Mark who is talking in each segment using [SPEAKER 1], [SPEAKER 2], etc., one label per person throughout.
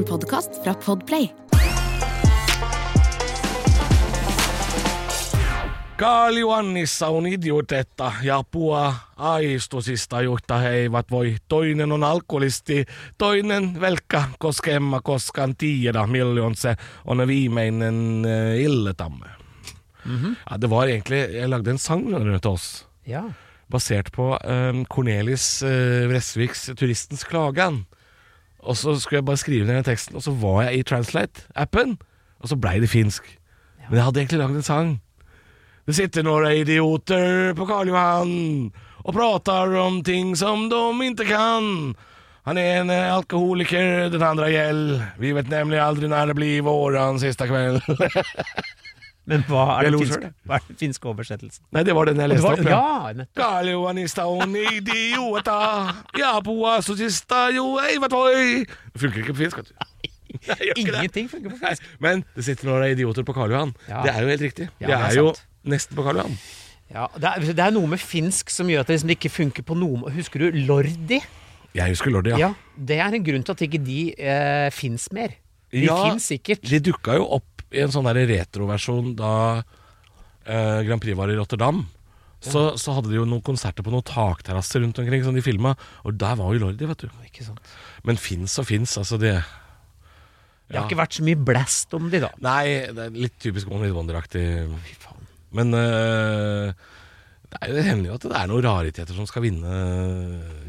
[SPEAKER 1] En podkast fra Podplay.
[SPEAKER 2] Karl Johannissa on idiotetta ja pua aistusista, joita he eivät voi. Toinen on alkoholisti, toinen velkka, koska en mä koskaan tiedä milloin se on viimeinen uh, ildetamme. Ja, det var egentlig Jeg lagde en sang rundt til oss,
[SPEAKER 3] Ja.
[SPEAKER 2] basert på um, Cornelis uh, Vresviks 'Turistens klagan'. Og så skulle jeg bare skrive ned den teksten, og så var jeg i Translate-appen, og så blei det finsk. Men jeg hadde egentlig lagd en sang. Det sitter noen idioter på Karl Johan og prater om ting som de ikke kan. Han er en alkoholiker, den andre gjeld. Vi vet nemlig aldri når det blir våran siste kväll.
[SPEAKER 3] Men hva er den finske, hva er den finske oversettelsen?
[SPEAKER 2] Nei, det var den
[SPEAKER 3] jeg
[SPEAKER 2] leste
[SPEAKER 3] var,
[SPEAKER 2] opp.
[SPEAKER 3] ja, nettopp.
[SPEAKER 2] Ja. Det funker ikke på finsk, vet du.
[SPEAKER 3] Ingenting funker på
[SPEAKER 2] Nei,
[SPEAKER 3] finsk.
[SPEAKER 2] Men det sitter noen idioter på Karl Johan.
[SPEAKER 3] Ja.
[SPEAKER 2] Det er jo helt riktig.
[SPEAKER 3] Ja,
[SPEAKER 2] det
[SPEAKER 3] det er
[SPEAKER 2] er jo
[SPEAKER 3] sant.
[SPEAKER 2] nesten på Karl Johan.
[SPEAKER 3] Ja, det, er, det er noe med finsk som gjør at det liksom ikke funker på noe Husker du Lordi?
[SPEAKER 2] Jeg husker Lordi, ja.
[SPEAKER 3] Ja. Det er en grunn til at ikke de eh, fins mer. De
[SPEAKER 2] Ja,
[SPEAKER 3] finnes sikkert.
[SPEAKER 2] De dukka jo opp i en sånn retroversjon da eh, Grand Prix var i Rotterdam. Så, så hadde de jo noen konserter på noen takterrasser rundt omkring som de filma, og der var jo Lordi, vet du. Men fins og fins, altså det
[SPEAKER 3] Det har ikke vært så mye blast om de, da.
[SPEAKER 2] Nei, det er litt typisk One Hit Wonder-aktig. Men eh, det er jo hender jo at det er noen rariteter som skal vinne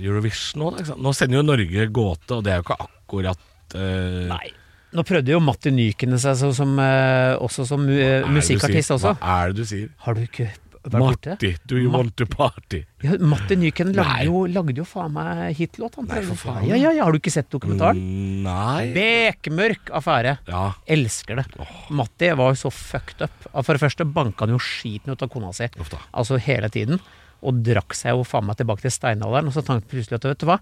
[SPEAKER 2] Eurovision nå. Da? Nå sender jo Norge gåte, og det er jo ikke akkurat eh,
[SPEAKER 3] Nei. Nå prøvde jo Matti Nykene seg så, som, eh, også som
[SPEAKER 2] du
[SPEAKER 3] musikkartist også.
[SPEAKER 2] Hva er det du sier?
[SPEAKER 3] Har du ikke borte?
[SPEAKER 2] Matti, do you want to party?
[SPEAKER 3] Ja, Matti Nyken lagde jo, lagde jo faen meg hitlåt. Han
[SPEAKER 2] Nei, for faen.
[SPEAKER 3] Ja, ja, ja, Har du ikke sett dokumentaren?
[SPEAKER 2] Mm, Nei.
[SPEAKER 3] Bekmørk affære.
[SPEAKER 2] Ja.
[SPEAKER 3] Elsker det. Matti var jo så fucked up. For det første banka han jo skiten ut av kona si.
[SPEAKER 2] Ofta.
[SPEAKER 3] Altså hele tiden. Og drakk seg jo faen meg tilbake til steinalderen. Og så tenkte han plutselig at vet du hva,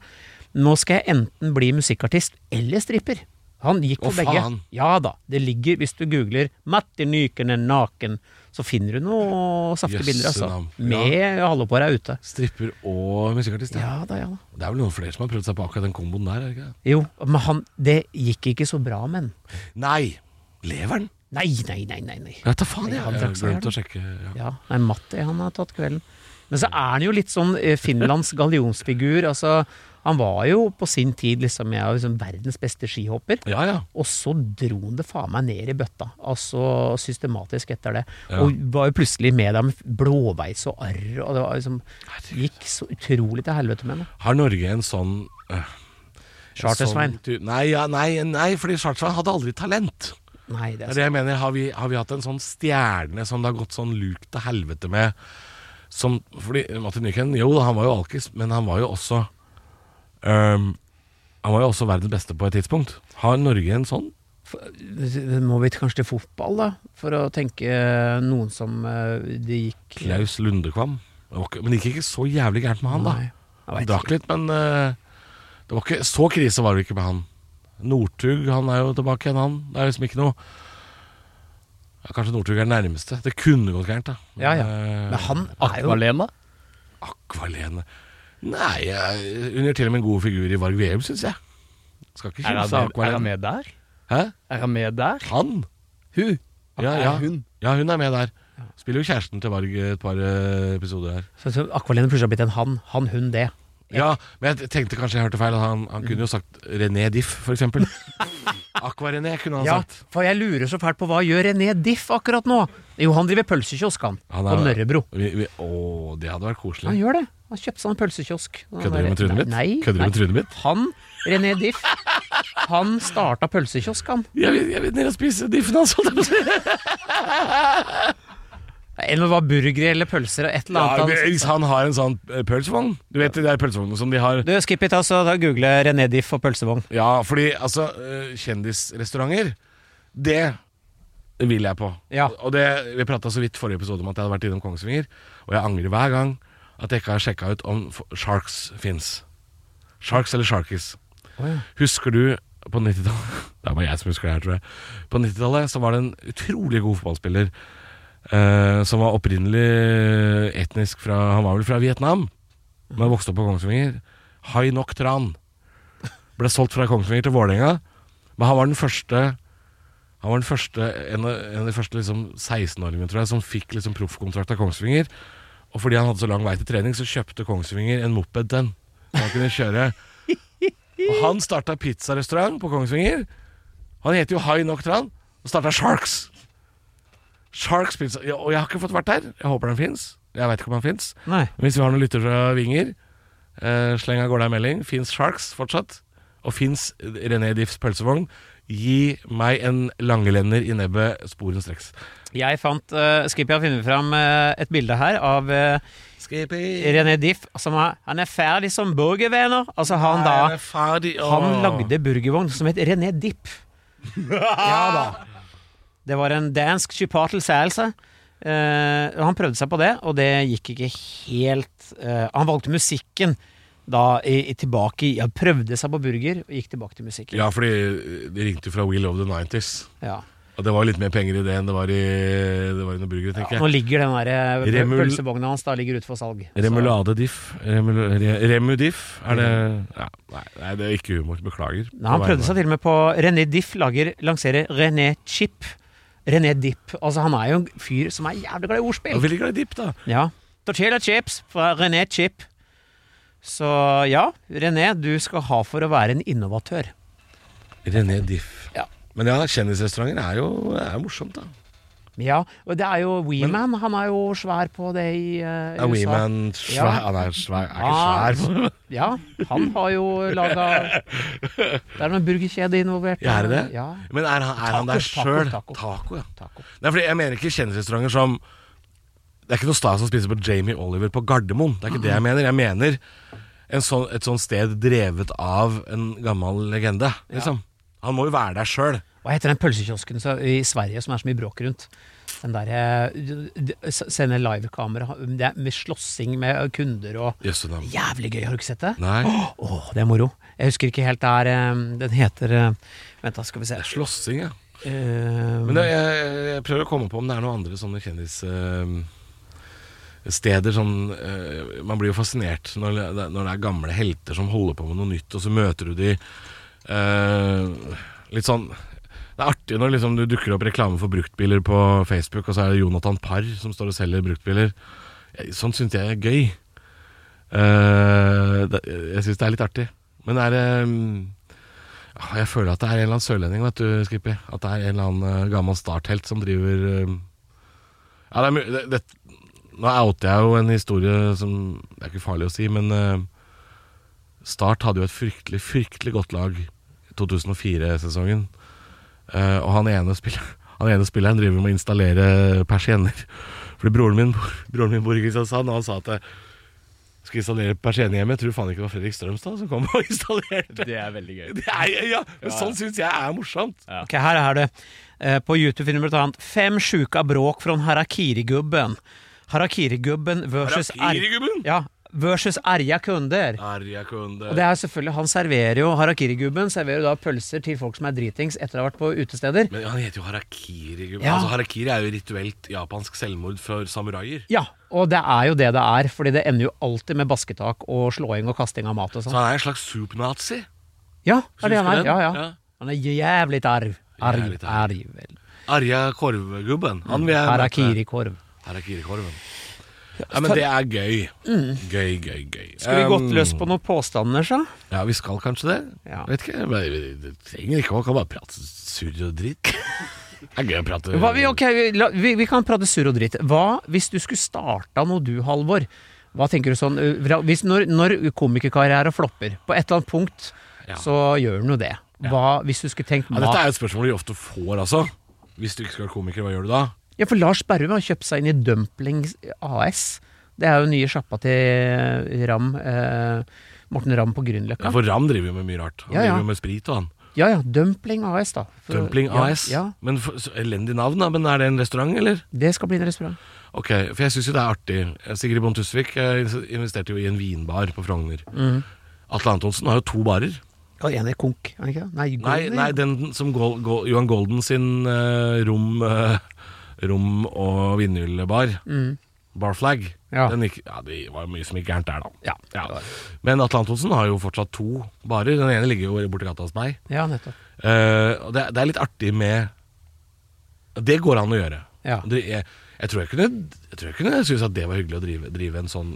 [SPEAKER 3] nå skal jeg enten bli musikkartist eller stripper. Han gikk for
[SPEAKER 2] oh,
[SPEAKER 3] begge.
[SPEAKER 2] faen.
[SPEAKER 3] Ja da. Det ligger, hvis du googler 'Matti Nykene naken', så finner du noe saftige bilder, altså.
[SPEAKER 2] navn.
[SPEAKER 3] Med halvåret ute.
[SPEAKER 2] Stripper og musikkartist. Ja.
[SPEAKER 3] Ja da, ja da.
[SPEAKER 2] Det er vel noen flere som har prøvd seg på akkurat den komboen der? er ikke?
[SPEAKER 3] Jo, men han Det gikk ikke så bra med han.
[SPEAKER 2] Nei! Lever den?
[SPEAKER 3] Nei, nei, nei, nei. nei.
[SPEAKER 2] Ja, ta faen,
[SPEAKER 3] jeg,
[SPEAKER 2] jeg
[SPEAKER 3] han
[SPEAKER 2] har glemt å sjekke. Ja.
[SPEAKER 3] Ja, nei, Matti han har tatt kvelden. Men så er han jo litt sånn eh, Finlands gallionsfigur. Altså, han var jo på sin tid liksom, jeg, er liksom verdens beste skihopper.
[SPEAKER 2] ja, ja.
[SPEAKER 3] Og så dro han det faen meg ned i bøtta. Altså systematisk etter det.
[SPEAKER 2] Ja.
[SPEAKER 3] Og var jo plutselig med dem blåveis og arr, og det var liksom Gikk så utrolig til helvete med det.
[SPEAKER 2] Har Norge en sånn øh,
[SPEAKER 3] Chartersvein.
[SPEAKER 2] sånn nei, ja, nei, nei, fordi Chartersvein hadde aldri talent.
[SPEAKER 3] Nei, det er
[SPEAKER 2] er det jeg mener. Har vi, har vi hatt en sånn stjerne som det har gått sånn luk til helvete med? Som, fordi Martin Nyken, jo, han var jo alkis, men han var jo også øhm, Han var jo også verdens beste på et tidspunkt. Har Norge en sånn?
[SPEAKER 3] Må vi kanskje til fotball, da, for å tenke noen som eh, det gikk
[SPEAKER 2] Klaus Lundekvam. Men det gikk ikke så jævlig gærent med han, da. Han drakk litt, men øh, det var ikke, så krise var det ikke med han. Northug, han er jo tilbake igjen, han. Det er liksom ikke noe ja, Kanskje Northug er den nærmeste. Det kunne gått gærent, da.
[SPEAKER 3] Ja, ja.
[SPEAKER 2] øh,
[SPEAKER 3] Men han er jo
[SPEAKER 4] Akvalene?
[SPEAKER 2] Akvalene Nei, jeg, hun gjør til og med en god figur i Varg Veum, syns jeg. Skal ikke
[SPEAKER 4] Er han,
[SPEAKER 2] kimse av
[SPEAKER 4] med, er han med der?
[SPEAKER 2] Hæ?
[SPEAKER 4] Er han med der?
[SPEAKER 2] Han?
[SPEAKER 4] Hun?
[SPEAKER 2] Ja,
[SPEAKER 4] Er
[SPEAKER 2] ja.
[SPEAKER 4] hun?
[SPEAKER 2] ja, hun er med der. Spiller jo kjæresten til Varg et par eh, episoder her.
[SPEAKER 3] Så, så Akvalene plutselig har blitt en han. Han, hun, det.
[SPEAKER 2] Ja, men jeg tenkte kanskje jeg hørte feil. at Han, han kunne jo sagt René Diff, eksempel. Aqua-René kunne han
[SPEAKER 3] Ja,
[SPEAKER 2] sagt.
[SPEAKER 3] for jeg lurer så fælt på hva gjør René Diff akkurat nå? Jo, han driver pølsekiosk, han.
[SPEAKER 2] Han
[SPEAKER 3] På
[SPEAKER 2] er-
[SPEAKER 3] Nørrebro.
[SPEAKER 2] Vi, vi, å, det hadde vært
[SPEAKER 3] Han
[SPEAKER 2] koselig.
[SPEAKER 3] gjør det. Han kjøpte seg en pølsekiosk. Han
[SPEAKER 2] Kødder du med trynet mitt?
[SPEAKER 3] Nei,
[SPEAKER 2] Kødder du med
[SPEAKER 3] nei.
[SPEAKER 2] trynet mitt?
[SPEAKER 3] Han, René Diff, han starta pølsekiosk, han.
[SPEAKER 2] Jeg vil, jeg vil ned og spise Diffen hans. holdt jeg på å si.
[SPEAKER 3] Eller det var burgere eller pølser og et eller
[SPEAKER 2] Ja,
[SPEAKER 3] annet.
[SPEAKER 2] men hvis han har en sånn eh, pølsevogn Du vet de der pølsevognene som de har
[SPEAKER 3] Du, skip it, altså. Da googler René Diff og pølsevogn.
[SPEAKER 2] Ja, fordi altså eh, Kjendisrestauranter Det vil jeg på.
[SPEAKER 3] Ja.
[SPEAKER 2] Og det, Vi prata så vidt forrige episode om at jeg hadde vært innom Kongsvinger, og jeg angrer hver gang at jeg ikke har sjekka ut om Sharks fins. Sharks eller Sharkies. Husker du på 90-tallet Det er bare jeg som husker det her, tror jeg. På 90-tallet så var det en utrolig god fotballspiller eh, som var opprinnelig etnisk fra Han var vel fra Vietnam, men vokste opp på Kongsvinger. Hai Nok Tran. Ble solgt fra Kongsvinger til Vålerenga. Men han var den første Han var den første en en av de første liksom 16-åringene tror jeg som fikk liksom proffkontrakt av Kongsvinger. Og fordi han hadde så lang vei til trening, så kjøpte Kongsvinger en moped til han. Han kunne kjøre. Og han starta pizzarestaurant på Kongsvinger. Han heter jo Hai Nok Tran og starta Sharks. Sharks pizza. Og jeg har ikke fått vært der. Jeg håper den fins. Jeg veit ikke om den fins. Hvis vi har noen lyttere fra Vinger, uh, sleng av gårde en melding. Fins Sharks fortsatt? Og fins René Diffs pølsevogn? Gi meg en langelender i nebbet sporenstreks.
[SPEAKER 3] Jeg fant uh, Skippy har funnet fram uh, et bilde her av uh, René Diff. Som er, han er ferdig som burgervenner. Altså han da Han lagde burgervogn som het René Dipp. ja da. Det var en dansk chipotle-salsa. Eh, han prøvde seg på det, og det gikk ikke helt uh, Han valgte musikken da i, i tilbake Han prøvde seg på burger og gikk tilbake til musikken.
[SPEAKER 2] Ja, fordi de ringte fra We Love the 90s.
[SPEAKER 3] Ja.
[SPEAKER 2] Og det var litt mer penger i det enn det var i, det var i noen burgere, tenker
[SPEAKER 3] Ja,
[SPEAKER 2] jeg.
[SPEAKER 3] nå ligger den der eh,
[SPEAKER 2] Remul-
[SPEAKER 3] pølsevogna hans da ligger ute for salg. Så-
[SPEAKER 2] Remulade diff. Remul re Remudiff. Er det ja, nei, nei, det er ikke humor. Beklager.
[SPEAKER 3] Nei, han prøvde seg til og med på René Diff lager, lanserer René Chip. René Dipp. Altså, han er jo en fyr som er jævlig glad i
[SPEAKER 2] Jeg er
[SPEAKER 3] ordspill.
[SPEAKER 2] veldig glad i dipp, da.
[SPEAKER 3] Ja. Tortilla chips fra René Chip. Så ja, René, du skal ha for å være en innovatør.
[SPEAKER 2] René Diff.
[SPEAKER 3] Ja.
[SPEAKER 2] Men ja, kjendisrestauranter er jo er jo morsomt, da.
[SPEAKER 3] Ja, og det er jo Weeman. Han er jo svær på det i uh,
[SPEAKER 2] Er Weeman svær? Han er svær. Er ikke
[SPEAKER 3] Ah,
[SPEAKER 2] svær.
[SPEAKER 3] Ja, han har jo laga Det er noen burgerkjede involvert.
[SPEAKER 2] Ja, er det det?
[SPEAKER 3] Ja.
[SPEAKER 2] Men er han, er han der
[SPEAKER 3] sjøl? taco, taco.
[SPEAKER 2] Taco, ja.
[SPEAKER 3] Taco.
[SPEAKER 2] Nei, fordi jeg mener ikke kjendisrestauranter som Det er ikke noe stas å spise på Jamie Oliver på Gardermoen. Det er ikke det jeg mener. Jeg mener en sånn, et sånt sted drevet av en gammel legende, liksom. Han må jo være der sjøl.
[SPEAKER 3] Hva heter den pølsekiosken i Sverige som er så mye bråk rundt? Den derre Sende livekamera er med slåssing med kunder og
[SPEAKER 2] yes.
[SPEAKER 3] Jævlig gøy, har du ikke sett det?
[SPEAKER 2] Nei.
[SPEAKER 3] Åh, det er moro. Jeg husker ikke helt der eh, Den heter eh, Vent, da skal vi se.
[SPEAKER 2] Slåssing, ja.
[SPEAKER 3] Uh,
[SPEAKER 2] Men det, jeg, jeg prøver å komme på om det er noen andre sånne kjendissteder sånn uh, Man blir jo fascinert når, det- når det er gamle helter som holder på med noe nytt, og så møter du de eh, litt sånn Det er artig når liksom du dukker opp reklame for bruktbiler på Facebook, og så er det Jonathan Parr som står og selger bruktbiler. Sånn syns jeg er gøy. Uh, det, jeg syns det er litt artig. Men det er um, Jeg føler at det er en eller annen sørlending, vet du, Skippy. At det er en eller annen eh, gammel starthelt som driver eh, Ja, det er det, det, Nå outer jeg jo en historie som Det er ikke farlig å si, men uh, Start hadde jo et fryktelig, fryktelig godt lag i 2004-sesongen. Eh, og han ene, spiller, han ene spilleren driver med å installere persienner. Fordi broren min, broren min bor i Kristiansand, og han sa at jeg skulle installere persienner hjemme. Jeg tror faen ikke det var Fredrik Strømstad som kom og installerte.
[SPEAKER 1] Det er veldig gøy.
[SPEAKER 2] Det er, ja, men sånn syns jeg er morsomt.
[SPEAKER 3] Ok, her er det. Eh, På YouTube finner du annet Fem sjuka bråk från Harakiri-gubben. Harakiri-gubben versus, ar
[SPEAKER 2] Harakiri-gubben?
[SPEAKER 3] ja, versus erja kunder.
[SPEAKER 2] Erja kunder.
[SPEAKER 3] Og det er selvfølgelig, Han serverer jo Harakiri-gubben serverer jo da pølser til folk som er dritings etter å ha vært på utesteder.
[SPEAKER 2] Men han heter jo harakiri-gubben.
[SPEAKER 3] Ja.
[SPEAKER 2] Altså, harakiri er jo rituelt japansk selvmord for samuraier.
[SPEAKER 3] Ja, og det er jo det det er, fordi det ender jo alltid med basketak og slåing og kasting av mat og
[SPEAKER 2] Så
[SPEAKER 3] sånn.
[SPEAKER 2] han er en slags soup-nazi.
[SPEAKER 3] Ja, det er det han er. Ja,
[SPEAKER 2] Ja,
[SPEAKER 3] ja. Han er jævlig arv. Arv,
[SPEAKER 2] Jævlig arv.
[SPEAKER 3] arv. vel.
[SPEAKER 2] Arja korvgubben. Han vil jeg.
[SPEAKER 3] Harakiri-korv.
[SPEAKER 2] Harakiri-korven. Ja, men det er gøy. Gøy, gøy, gøy.
[SPEAKER 3] Skal vi gått
[SPEAKER 2] Um,
[SPEAKER 3] løs på noen påstander, så?
[SPEAKER 2] Ja, vi skal kanskje det.
[SPEAKER 3] Ja.
[SPEAKER 2] Vet ikke. men vi- trenger ikke å kan bare prate surr og dritt. Det er gøy å prate
[SPEAKER 3] Hva, vi, ok, vi, la, vi, vi kan prate surr og dritt. Hva hvis du skulle starta noe du, Halvor? Hva tenker du sånn fra- hvis, Når, når komikerkarrieren flopper, på et eller annet punkt,
[SPEAKER 2] Ja.
[SPEAKER 3] så gjør den jo det. Hva hvis du skulle tenkt
[SPEAKER 2] Ja, dette er jo et spørsmål de ofte får, altså. Hvis du ikke skal være komiker, hva gjør du da?
[SPEAKER 3] Ja, for Lars Berrum har kjøpt seg inn i Dumpling AS. Det er jo nye sjappa til Ram. Eh, Morten Ramm på Grünerløkka.
[SPEAKER 2] Ja, for Ram driver jo med mye rart. Han
[SPEAKER 3] Ja, ja.
[SPEAKER 2] driver jo med sprit og han.
[SPEAKER 3] Ja ja, Dumpling AS, da. For-
[SPEAKER 2] Dumpling AS.
[SPEAKER 3] Ja,
[SPEAKER 2] Men for, Elendig navn, da. Men er det en restaurant, eller?
[SPEAKER 3] det skal bli en restaurant.
[SPEAKER 2] Ok, for jeg syns jo det er artig. Sigrid Bonde Tusvik eh, investerte jo i en vinbar på Frogner.
[SPEAKER 3] Mm.
[SPEAKER 2] Atle Antonsen har jo to barer.
[SPEAKER 3] Ja, en er konk, er det ikke? Nei,
[SPEAKER 2] Nei,
[SPEAKER 3] Golden,
[SPEAKER 2] nei den som Gol Gol Johan Golden sin uh, rom, eh, rom og vinylbar.
[SPEAKER 3] Mm.
[SPEAKER 2] Barflag.
[SPEAKER 3] Ja.
[SPEAKER 2] Den gikk, ja, det var mye som gikk gærent der, da.
[SPEAKER 3] Ja.
[SPEAKER 2] Ja. Men Atle Antonsen har jo fortsatt to barer. Den ene ligger jo borti gata hos meg.
[SPEAKER 3] Ja, nettopp.
[SPEAKER 2] Uh, det, det er litt artig med Det går an å gjøre.
[SPEAKER 3] Ja.
[SPEAKER 2] Det, jeg, jeg tror jeg kunne Jeg tror jeg kunne synes at det var hyggelig å drive, drive en sånn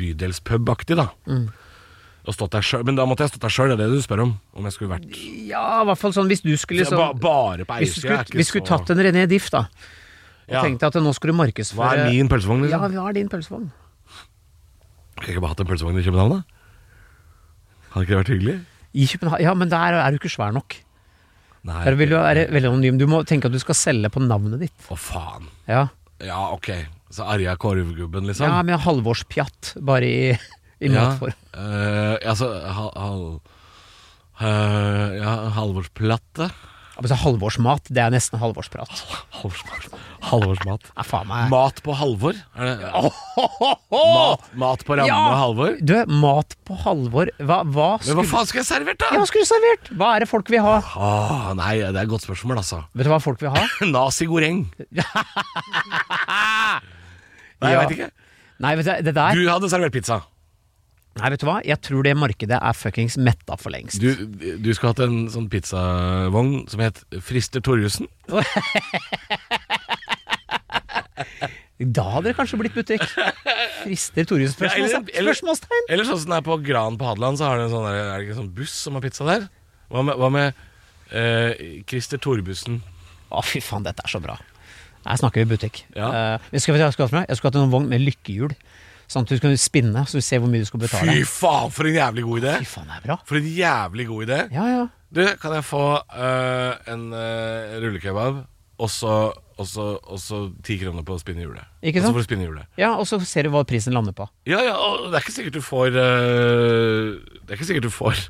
[SPEAKER 2] bydelspub-aktig, da.
[SPEAKER 3] Mm.
[SPEAKER 2] Og stått der selv, Men da måtte jeg stått der sjøl, det er det du spør om. Om jeg skulle vært
[SPEAKER 3] Ja, i hvert fall sånn hvis du skulle
[SPEAKER 2] Så ba,
[SPEAKER 3] sånn
[SPEAKER 2] Bare på eiersida er
[SPEAKER 3] du skulle
[SPEAKER 2] så
[SPEAKER 3] tatt en René Diff, da, og
[SPEAKER 2] Ja.
[SPEAKER 3] tenkte at nå skulle du markedsføre
[SPEAKER 2] Hva er min pølsevogn, liksom?
[SPEAKER 3] Ja,
[SPEAKER 2] liksom?
[SPEAKER 3] hva er din pølsevogn?
[SPEAKER 2] Kunne jeg ikke bare hatt en pølsevogn i København, da? Hadde ikke det vært hyggelig?
[SPEAKER 3] I København? Ja, men der er du ikke svær nok.
[SPEAKER 2] Nei.
[SPEAKER 3] Der vil du være veldig anonym. Du må tenke at du skal selge på navnet ditt.
[SPEAKER 2] Å, faen.
[SPEAKER 3] Ja,
[SPEAKER 2] Ja, ok. Så Arja Korvgubben, liksom?
[SPEAKER 3] ja med halvårspjatt, bare i, i
[SPEAKER 2] Ja,
[SPEAKER 3] matform.
[SPEAKER 2] Uh, altså hal, hal, uh, Ja, halvårsplatte.
[SPEAKER 3] Altså, halvårsmat, det er nesten halvårsprat.
[SPEAKER 2] Halvårsmat. halvorsmat.
[SPEAKER 3] Ja, faen meg.
[SPEAKER 2] Mat på halvor? Er det, mat, mat på ramme
[SPEAKER 3] Ja!
[SPEAKER 2] halvor?
[SPEAKER 3] Du, mat på halvor Hva, hva
[SPEAKER 2] Men
[SPEAKER 3] skulle
[SPEAKER 2] hva faen skulle jeg servert, da?
[SPEAKER 3] Ja, hva skulle du servert? Hva er det folk vil ha?
[SPEAKER 2] Åh, nei, det er et godt spørsmål, altså.
[SPEAKER 3] Vet du hva folk vil ha?
[SPEAKER 2] Nazi goreng. Nei, jeg
[SPEAKER 3] Ja.
[SPEAKER 2] vet ikke.
[SPEAKER 3] Nei, vet du, det der
[SPEAKER 2] Du hadde servert pizza.
[SPEAKER 3] Nei, vet du hva? Jeg tror det markedet er fuckings metta for lengst.
[SPEAKER 2] Du, du skulle hatt en sånn pizzavogn som het Frister Torjussen.
[SPEAKER 3] Da hadde det kanskje blitt butikk. Frister Torjus
[SPEAKER 2] Ja, eller-
[SPEAKER 3] spørsmålstegn?
[SPEAKER 2] eller- Eller sånn som det er på Gran på Hadeland, så har det en sånn er det ikke en sånn buss som har pizza der? Hva med, hva med eh, Christer Torbussen?
[SPEAKER 3] Å, fy faen, dette er så bra. Her snakker vi butikk.
[SPEAKER 2] Ja.
[SPEAKER 3] Uh, jeg, skal, jeg, skulle, jeg skulle hatt en vogn med lykkehjul, sånn at du spinne, så du ser hvor mye du skal betale.
[SPEAKER 2] Fy faen, for en jævlig god idé!
[SPEAKER 3] Fy faen, det er bra.
[SPEAKER 2] For en jævlig god idé.
[SPEAKER 3] Ja, ja.
[SPEAKER 2] Du, kan jeg få eh, en uh, rullekebab, og så ti kroner på å spinne hjulet?
[SPEAKER 3] Ikke
[SPEAKER 2] Og så
[SPEAKER 3] sant?
[SPEAKER 2] får du spinne hjulet.
[SPEAKER 3] Ja, og så ser du hva prisen lander på.
[SPEAKER 2] Ja, ja, og det er ikke sikkert du får eh, Det er ikke sikkert du får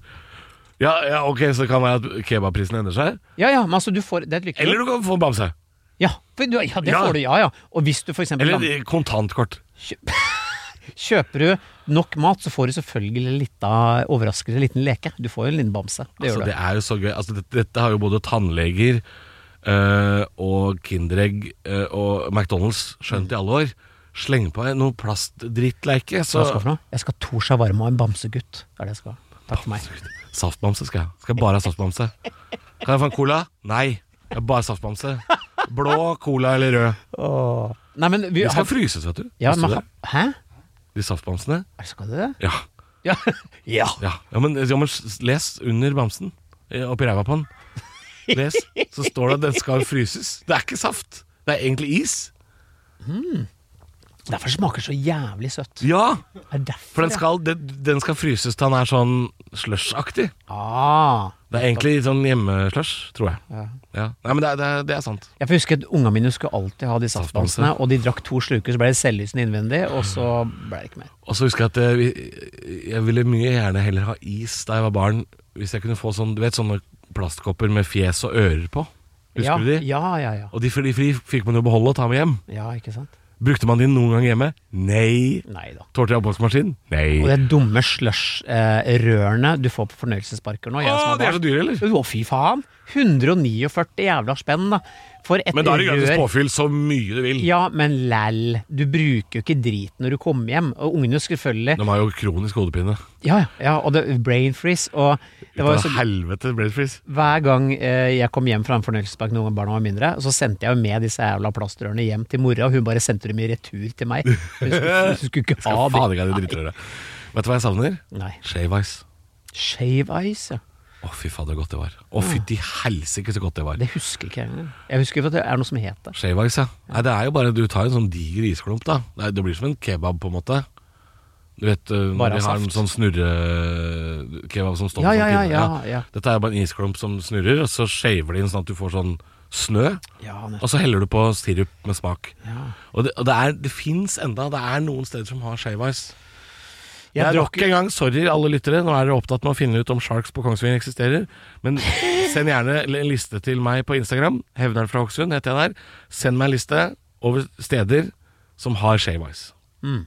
[SPEAKER 2] Ja, ja, ok, så det kan være at kebabprisen endrer seg.
[SPEAKER 3] Ja, ja, men altså, du får Det er et lykkehjul.
[SPEAKER 2] Eller du kan få en bamse.
[SPEAKER 3] Ja, for du, ja, det får du. Ja, ja. Og hvis du for eksempel
[SPEAKER 2] Eller
[SPEAKER 3] lander-
[SPEAKER 2] kontantkort.
[SPEAKER 3] Kjøper du nok mat, så får du selvfølgelig litt av overraskelse, en liten leke. Du får jo en liten bamse. Det
[SPEAKER 2] Altså, det er jo så gøy. Altså, dette, dette har jo både tannleger øh, og Kinderegg øh, og McDonald's skjønt i alle år. Sleng på noe plastdrittleike, så
[SPEAKER 3] Hva skal du for noe? Jeg skal ha to shawarma og en bamsegutt. Det er det jeg skal ha. Takk for meg.
[SPEAKER 2] Saftbamse skal jeg ha. Skal jeg bare ha saftbamse. Kan jeg få en cola? Nei. Jeg har bare saftbamse. Blå, cola eller rød.
[SPEAKER 3] Åh. Nei, men vi
[SPEAKER 2] vi skal
[SPEAKER 3] har
[SPEAKER 2] fryses, vet du.
[SPEAKER 3] ja, men? Hæ?
[SPEAKER 2] De saftbamsene.
[SPEAKER 3] Skal du det?
[SPEAKER 2] Ja.
[SPEAKER 3] Ja. ja.
[SPEAKER 2] Ja, ja, men, ja, men les under bamsen. eh, Oppi ræva på den. Les, så står det at den skal fryses. Det er ikke saft. Det er egentlig is.
[SPEAKER 3] Derfor smaker det så jævlig søtt.
[SPEAKER 2] Ja,
[SPEAKER 3] Er det derfor,
[SPEAKER 2] for den skal, den, den skal fryses til den er sånn slush-aktig.
[SPEAKER 3] ja. Ah.
[SPEAKER 2] Det er egentlig sånn hjemmeslush, tror jeg.
[SPEAKER 3] Ja.
[SPEAKER 2] Ja. Nei, men det er, det er, det er sant.
[SPEAKER 3] Jeg får huske at Ungene mine skulle alltid ha de
[SPEAKER 2] Saftbamse.
[SPEAKER 3] saftbamsene, og de drakk to sluker, så ble det selvlysende innvendig, og så ble det ikke mer.
[SPEAKER 2] Og så husker jeg at eh, vi- jeg ville mye gjerne heller ha is da jeg var barn. Hvis jeg kunne få sånn, du vet, sånne plastkopper med fjes og ører på. Husker
[SPEAKER 3] ja,
[SPEAKER 2] du de?
[SPEAKER 3] Ja, ja, ja.
[SPEAKER 2] Og de, for de, for de fikk man jo beholde og ta med hjem.
[SPEAKER 3] Ja, ikke sant?
[SPEAKER 2] Brukte man de noen gang hjemme? Nei.
[SPEAKER 3] Tårte i
[SPEAKER 2] Tålte jeg oppvaskmaskin? Nei.
[SPEAKER 3] Og det dumme slush-rørene du får på fornøyelsesparker nå. jeg
[SPEAKER 2] Å, de er så dyre, eller?
[SPEAKER 3] Å, fy faen! 149 jævla spenn, da. For et
[SPEAKER 2] Men da er det gratis
[SPEAKER 3] rør.
[SPEAKER 2] påfyll så mye du vil.
[SPEAKER 3] Ja, men læll. Du bruker jo ikke drit når du kommer hjem. Og ungene selvfølgelig
[SPEAKER 2] De har jo kronisk hodepine.
[SPEAKER 3] Ja, ja. Og det, brain freeze. Og det var jo så
[SPEAKER 2] helvete, brain freeze.
[SPEAKER 3] Hver gang eh, jeg kom hjem fra en fornøyelsespark noen ganger barna var mindre, så sendte jeg jo med disse jævla plastrørene hjem til mora, og hun bare sendte dem i retur til meg. Hun skulle, hun skulle ikke ha
[SPEAKER 2] faen ikke ha de
[SPEAKER 3] Nei.
[SPEAKER 2] Vet du hva jeg savner?
[SPEAKER 3] Nei.
[SPEAKER 2] Shave ice.
[SPEAKER 3] Shave ice, ja.
[SPEAKER 2] Å, fy fader, så godt det var. Å, fytti helsike, så godt det var.
[SPEAKER 3] Det husker ikke jeg engang. Jeg husker at det er noe som het det.
[SPEAKER 2] Shave ice, ja. Nei, det er jo bare Du tar en sånn diger isklump, da. Det, er, det blir som en kebab, på en måte. Du vet, uh, når de har en sånn snurre-kebab som står
[SPEAKER 3] Ja,
[SPEAKER 2] på
[SPEAKER 3] ja, ja, ja, ja.
[SPEAKER 2] Dette er bare en isklump som snurrer, og så shaver de inn sånn at du får sånn snø.
[SPEAKER 3] Ja,
[SPEAKER 2] Og så heller du på sirup med smak.
[SPEAKER 3] ja.
[SPEAKER 2] Og det, og det, er, det fins enda Det er noen steder som har shave ice.
[SPEAKER 3] Jeg drakk
[SPEAKER 2] en gang, sorry alle lyttere, nå er dere opptatt med å finne ut om Sharks på Kongsvinger eksisterer. Men send gjerne en liste til meg på Instagram. Hevneren fra Hokksund heter jeg der. Send meg en liste over steder som har shave ice.
[SPEAKER 3] Mm.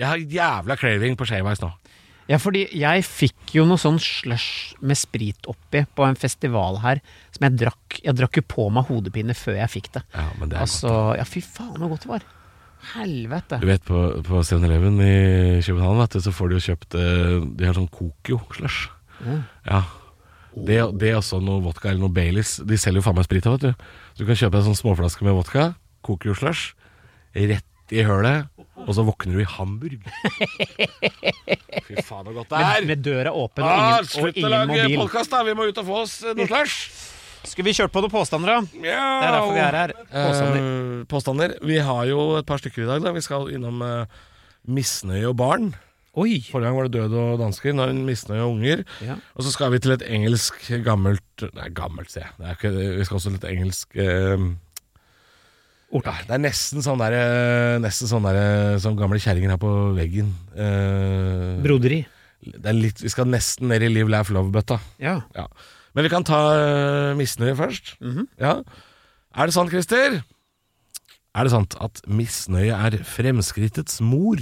[SPEAKER 2] Jeg har jævla craving på shave ice nå.
[SPEAKER 3] Ja, fordi jeg fikk jo noe sånn slush med sprit oppi på en festival her, som jeg drakk. Jeg drakk jo på meg hodepine før jeg fikk det.
[SPEAKER 2] Ja, men det er
[SPEAKER 3] Altså, ja fy faen så godt det var. Helvete.
[SPEAKER 2] Du vet, på, på 7-Eleven i København vet du, så får de jo kjøpt eh, De har sånn Kokio-slush.
[SPEAKER 3] Mm.
[SPEAKER 2] Ja. Det, det er også noe vodka eller noe Baileys. De selger jo faen meg sprit òg, vet du. Så du kan kjøpe en sånn småflaske med vodka, Kokio-slush, rett i hølet, og så våkner du i Hamburg. Fy faen, så godt det er!
[SPEAKER 3] med døra åpen og
[SPEAKER 2] Ah,
[SPEAKER 3] ingen, og
[SPEAKER 2] slutt å lage
[SPEAKER 3] mobil.
[SPEAKER 2] podkast, da! Vi må ut og få oss noe slush.
[SPEAKER 3] Skulle vi kjørt på noen påstander, da?
[SPEAKER 2] Ja.
[SPEAKER 3] Det er derfor vi er her. Påstander.
[SPEAKER 2] Eh, påstander. Vi har jo et par stykker i dag. da Vi skal innom eh, misnøye og barn.
[SPEAKER 3] Oi!
[SPEAKER 2] Forrige gang var det død og dansker. Nå er det misnøye og unger.
[SPEAKER 3] Ja.
[SPEAKER 2] Og så skal vi til et engelsk gammelt Nei, gammelt, sier jeg. Det er ikke, vi skal også til et engelsk eh, ja, Det er nesten sånn der eh, Nesten sånn der eh, som gamle kjerringer har på veggen. Eh,
[SPEAKER 3] Broderi.
[SPEAKER 2] det er litt, vi skal nesten ned i Live Laugh Love-bøtta.
[SPEAKER 3] Ja.
[SPEAKER 2] Ja. Men vi kan ta uh, misnøye først.
[SPEAKER 3] Mhm.
[SPEAKER 2] ja. Er det sant, Christer? Er det sant at misnøye er fremskrittets mor?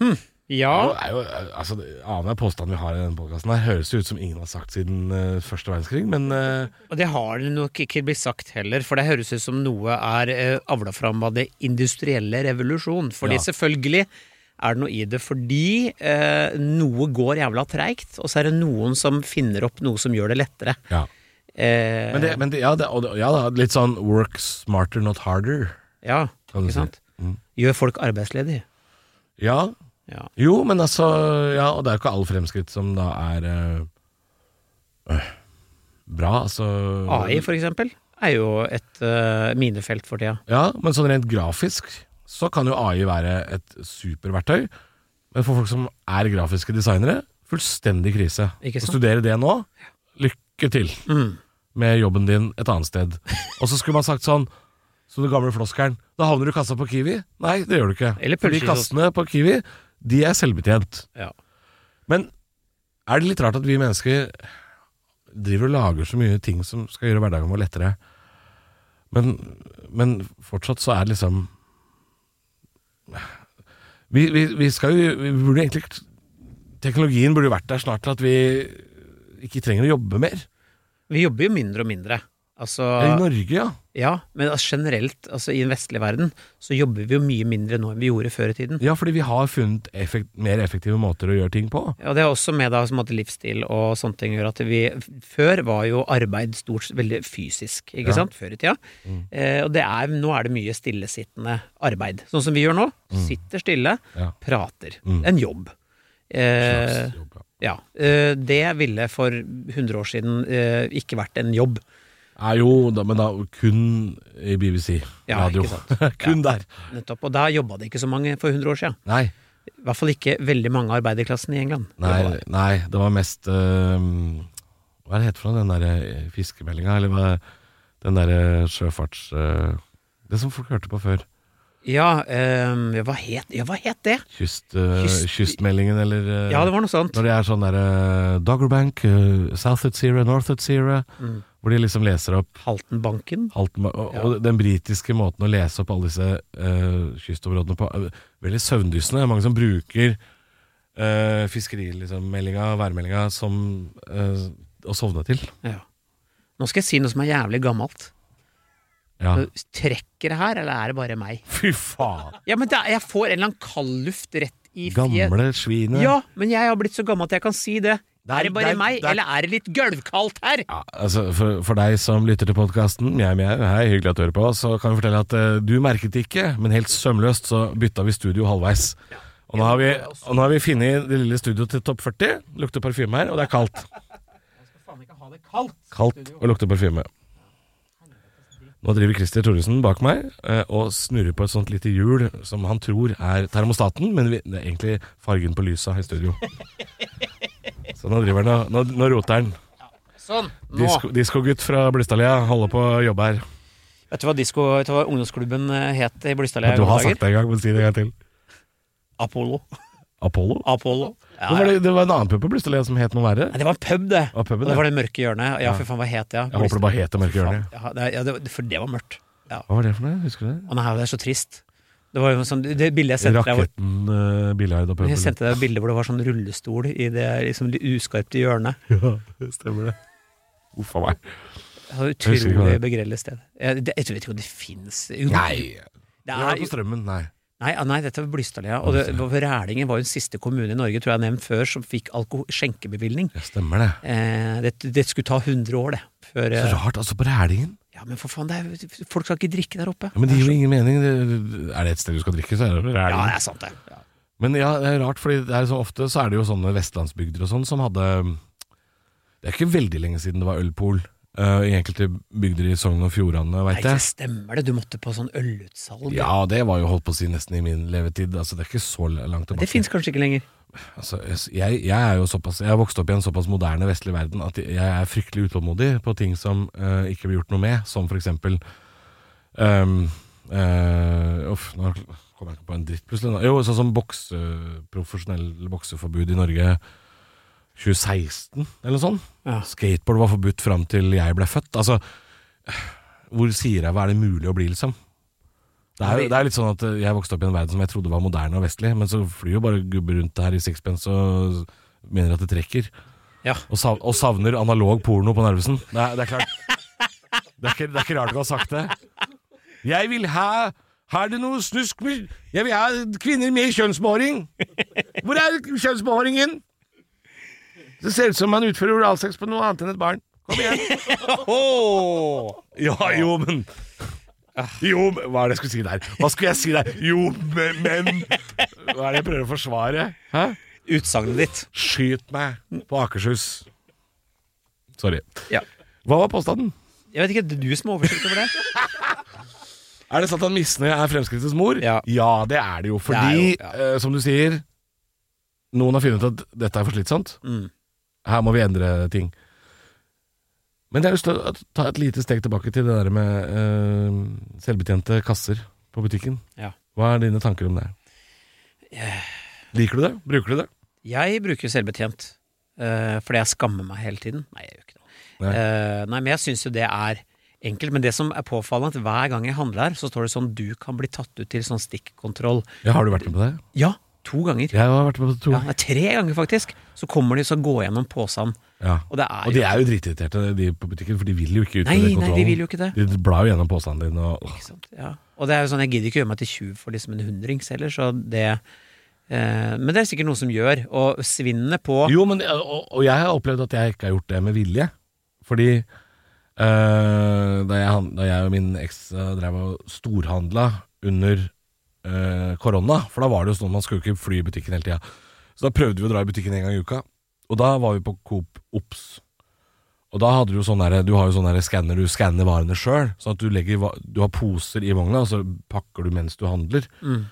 [SPEAKER 2] Hm.
[SPEAKER 3] ja.
[SPEAKER 2] Det er jo, eh, altså, Annenhver påstand vi har i denne podkasten, høres jo ut som ingen har sagt siden uh, første verdenskrig, men uh,
[SPEAKER 3] Og det har det nok ikke blitt sagt heller, for det høres ut som noe er uh, avla fram av det industrielle revolusjon. Fordi
[SPEAKER 2] Ja.
[SPEAKER 3] selvfølgelig er det noe i det fordi eh, noe går jævla treigt, og så er det noen som finner opp noe som gjør det lettere.
[SPEAKER 2] ja.
[SPEAKER 3] Eh,
[SPEAKER 2] Men, det, men det, ja, det, ja, litt sånn work smarter, not harder.
[SPEAKER 3] ja, ikke sant?
[SPEAKER 2] Mm.
[SPEAKER 3] Gjør folk arbeidsledige.
[SPEAKER 2] Ja,
[SPEAKER 3] Ja.
[SPEAKER 2] jo, men altså Ja, og det er jo ikke all fremskritt som da er eh, øh, bra, altså
[SPEAKER 3] AI, for eksempel, er jo et øh, minefelt for tida.
[SPEAKER 2] Ja, men sånn rent grafisk så kan jo AI være et superverktøy. Men for folk som er grafiske designere, fullstendig krise. Å studere det nå, lykke til
[SPEAKER 3] Mm.
[SPEAKER 2] med jobben din et annet sted. Og så skulle man sagt sånn, som den gamle floskelen, da havner du i kassa på Kiwi. Nei, det gjør du ikke.
[SPEAKER 3] Eller
[SPEAKER 2] Fordi kassene på Kiwi, de er selvbetjent.
[SPEAKER 3] Ja.
[SPEAKER 2] Men er det litt rart at vi mennesker driver og lager så mye ting som skal gjøre hverdagen vår lettere, men, men fortsatt så er det liksom vi, vi, vi skal jo vi burde egentlig Teknologien burde jo vært der snart til at vi ikke trenger å jobbe mer.
[SPEAKER 3] Vi jobber jo mindre og mindre. Altså,
[SPEAKER 2] I Norge, ja.
[SPEAKER 3] Ja, men altså, generelt altså, i den vestlige verden så jobber vi jo mye mindre nå enn vi gjorde før i tiden.
[SPEAKER 2] Ja, fordi vi har funnet effekt, mer effektive måter å gjøre ting på.
[SPEAKER 3] Ja, det er også med da, som at livsstil og sånne ting gjør at vi Før var jo arbeid stort veldig fysisk, ikke
[SPEAKER 2] Ja.
[SPEAKER 3] sant? Før i tida.
[SPEAKER 2] Mm.
[SPEAKER 3] Eh, og det er, nå er det mye stillesittende arbeid. Sånn som vi gjør nå. Sitter stille,
[SPEAKER 2] Ja.
[SPEAKER 3] prater.
[SPEAKER 2] Mm.
[SPEAKER 3] En jobb. Eh,
[SPEAKER 2] jobb, ja.
[SPEAKER 3] ja. Eh, det ville for 100 år siden eh, ikke vært en jobb.
[SPEAKER 2] Ja, jo, da, men da kun i BBC
[SPEAKER 3] Ja,
[SPEAKER 2] radio.
[SPEAKER 3] ikke sant.
[SPEAKER 2] kun der.
[SPEAKER 3] Nettopp. Og da jobba det ikke så mange for 100 år siden.
[SPEAKER 2] Nei,
[SPEAKER 3] I hvert fall ikke veldig mange av arbeiderklassen i England.
[SPEAKER 2] nei, nei, det var mest uh, Hva er det heter for noe? Den derre fiskemeldinga, eller hva Den derre sjøfarts... Uh, det som folk hørte på før.
[SPEAKER 3] Ja, um, ja, hva, het, ja, hva het det?
[SPEAKER 2] Kyst, uh,
[SPEAKER 3] Kyst-
[SPEAKER 2] kystmeldingen, eller uh,
[SPEAKER 3] Ja, det var noe sånt.
[SPEAKER 2] Når det er sånn derre Doggerbank, uh, South Utsira, North Utsira,
[SPEAKER 3] Mm.
[SPEAKER 2] Hvor de liksom leser opp
[SPEAKER 3] Haltenbanken.
[SPEAKER 2] Halten, og, og den britiske måten å lese opp alle disse uh, kystområdene på Veldig søvndyssende. Det er mange som bruker uh, fiskerimeldinga, værmeldinga, som uh, å sovne til.
[SPEAKER 3] Ja. Nå skal jeg si noe som er jævlig gammelt.
[SPEAKER 2] Ja.
[SPEAKER 3] Trekker det her, eller er det bare meg?
[SPEAKER 2] Fy faen!
[SPEAKER 3] Ja, men er- jeg får en eller annen kaldluft rett i fjeset.
[SPEAKER 2] Gamle svinet.
[SPEAKER 3] Ja, men jeg har blitt så gammel at jeg kan si det.
[SPEAKER 2] Det er-
[SPEAKER 3] er det bare
[SPEAKER 2] det er-
[SPEAKER 3] meg,
[SPEAKER 2] det er-
[SPEAKER 3] eller er det litt gulvkaldt her?
[SPEAKER 2] Ja, altså for, for deg som lytter til podkasten, mjau, mjau, hei, hyggelig at du hører på, så kan vi fortelle at uh, du merket det ikke, men helt sømløst så bytta vi studio halvveis. Og nå har vi, og nå har vi funnet det lille studioet til topp 40. Lukter parfyme her, og det er kaldt.
[SPEAKER 3] Faen ikke ha det kaldt.
[SPEAKER 2] Kaldt og lukter parfyme. Nå driver Christer Thoresen bak meg eh, og snurrer på et sånt lite hjul som han tror er termostaten, men vi, det er egentlig fargen på lysa i studio. Så nå driver han og nå, nå roter han.
[SPEAKER 3] Sånn. Nå.
[SPEAKER 2] Disko- Diskogutt fra Blystadlia holder på å jobbe her.
[SPEAKER 3] Vet du hva, disko, vet du hva ungdomsklubben eh, het i Blystadlia
[SPEAKER 2] Du har sagt det en gang, men si det en gang til.
[SPEAKER 3] Apollo.
[SPEAKER 2] Apollo?
[SPEAKER 3] Apollo. Ja,
[SPEAKER 2] var det, det var en annen pub på Blystadlia som het noe verre.
[SPEAKER 3] Nei, det var en pub, det.
[SPEAKER 2] Var puben,
[SPEAKER 3] Og det
[SPEAKER 2] det?
[SPEAKER 3] var det mørke hjørnet. Ja,
[SPEAKER 2] Ja.
[SPEAKER 3] for faen, hva het det? Ja?
[SPEAKER 2] Jeg håper det bare het Det mørke hjørnet.
[SPEAKER 3] Ja, det, ja, det, for det var mørkt.
[SPEAKER 2] Hva var det for noe? Husker du det?
[SPEAKER 3] Å nei, det er så trist. Det var jo sånn, det bildet jeg sendte deg hvor-
[SPEAKER 2] Raketten, uh, Billard og puben.
[SPEAKER 3] Jeg sendte deg et bilde hvor det var sånn rullestol i det liksom uskarpte hjørnet.
[SPEAKER 2] Ja, det stemmer det. Uff a meg.
[SPEAKER 3] Det var utrolig
[SPEAKER 2] det-
[SPEAKER 3] sted. Jeg, det, jeg vet ikke om det fins
[SPEAKER 2] Nei. Det er på Strømmen, nei.
[SPEAKER 3] Nei, ah, nei, dette var Blystadlia. Og det, Rælingen var jo den siste kommune i Norge, tror jeg nevnt før, som fikk skjenkebevilgning.
[SPEAKER 2] Ja, stemmer det.
[SPEAKER 3] Eh, det. det. skulle ta 100 år, det.
[SPEAKER 2] Før, Så eh, rart, altså på Rælingen.
[SPEAKER 3] Ja, men for faen, er, folk skal ikke drikke der oppe.
[SPEAKER 2] Ja, men det gir jo ingen mening. Det, er det et sted du skal drikke, så er det Rælingen.
[SPEAKER 3] Ja, det er sant, det. Ja.
[SPEAKER 2] Men ja, det er rart, fordi så ofte så er det jo sånne vestlandsbygder og sånn som hadde Det er ikke veldig lenge siden det var ølpol. Uh, I enkelte bygder i Sogn og Fjordane, veit jeg.
[SPEAKER 3] Stemmer det, du måtte på sånn ølutsalg?
[SPEAKER 2] Ja, det var jo holdt på å si nesten i min levetid. Altså, det er ikke så langt tilbake.
[SPEAKER 3] Det fins kanskje ikke lenger?
[SPEAKER 2] Altså, jeg, jeg, er jo såpass Jeg har vokst opp i en såpass moderne vestlig verden at jeg er fryktelig utålmodig på ting som uh, ikke blir gjort noe med, som for eksempel um, uh, Uff, nå kommer jeg ikke på en dritt plutselig. Jo, sånn som bokse, profesjonell bokseforbud i Norge 2016, eller noe sånt. Ja. Skateboard var forbudt fram til jeg ble født. Altså, hvor sier jeg hva er det mulig å bli, liksom? Det er, det er litt sånn at jeg vokste opp i en verden som jeg trodde var moderne og vestlig, men så flyr jo bare gubber rundt her i sixpence og mener at det trekker.
[SPEAKER 3] Ja.
[SPEAKER 2] Og, sav, og, savner analog porno på Narvesen. Det er, det er klart. Det er, ikke, det er ikke rart du har sagt det. Jeg vil ha Har det noe snusk med Jeg vil ha kvinner med kjønnsbehåring! Hvor er kjønnsbehåringen? Det ser ut som man utfører oralsex på noe annet enn et barn. Kom igjen. ja, jo, men Jo, hva er det jeg skulle si der? Hva skulle jeg si der? Jo, men, men Hva er det jeg prøver å forsvare? Hæ?
[SPEAKER 3] Utsagnet ditt.
[SPEAKER 2] Skyt meg på Akershus. Sorry.
[SPEAKER 3] Ja.
[SPEAKER 2] Hva var påstanden?
[SPEAKER 3] Jeg vet ikke, det er du som har oversikt over det.
[SPEAKER 2] er det sant at misnøye er Fremskrittets mor?
[SPEAKER 3] Ja.
[SPEAKER 2] ja. det er det jo. Fordi, det jo, ja. uh, som du sier, noen har funnet ut at dette er for slitsomt.
[SPEAKER 3] Mm.
[SPEAKER 2] Her må vi endre ting. Men jeg har lyst til å ta et lite steg tilbake til det der med uh, selvbetjente kasser på butikken.
[SPEAKER 3] Ja.
[SPEAKER 2] Hva er dine tanker om det?
[SPEAKER 3] Yeah.
[SPEAKER 2] Liker du det? Bruker du det?
[SPEAKER 3] Jeg bruker selvbetjent uh, fordi jeg skammer meg hele tiden. Nei, jeg gjør ikke det. Nei, uh, nei men jeg syns jo det er enkelt. Men det som er påfallende, at hver gang jeg handler her, så står det sånn du kan bli tatt ut til sånn stikkontroll.
[SPEAKER 2] Ja, Har du vært med på det?
[SPEAKER 3] Ja, To ganger.
[SPEAKER 2] Jeg har vært med på to.
[SPEAKER 3] Ja, tre ganger, faktisk. Så kommer de og går gjennom posen.
[SPEAKER 2] Ja.
[SPEAKER 3] Og, det er
[SPEAKER 2] og de er jo dritirriterte, de på butikken, for de vil jo ikke utføre kontrollen.
[SPEAKER 3] Nei, de vil jo ikke det.
[SPEAKER 2] De blar jo gjennom posen dine. Og...
[SPEAKER 3] Ja. og det er jo sånn, jeg gidder ikke gjøre meg til tjuv for liksom en hundrings heller, så det eh, Men det er sikkert noe som gjør. Og svinnet på
[SPEAKER 2] Jo, men, og, og, jeg har opplevd at jeg ikke har gjort det med vilje. Fordi eh, da, jeg, da jeg og min eks drev og storhandla under eh, korona. For da var det jo sånn man skulle ikke fly i butikken hele tida. Så da prøvde vi å dra i butikken en gang i uka. Og da var vi på Coop Ops. Og da hadde du jo sånn der, du har jo sånn skanner, du skanner varene sjøl. Sånn at du, legger, du har poser i vogna, og så pakker du mens du handler.
[SPEAKER 3] Mm.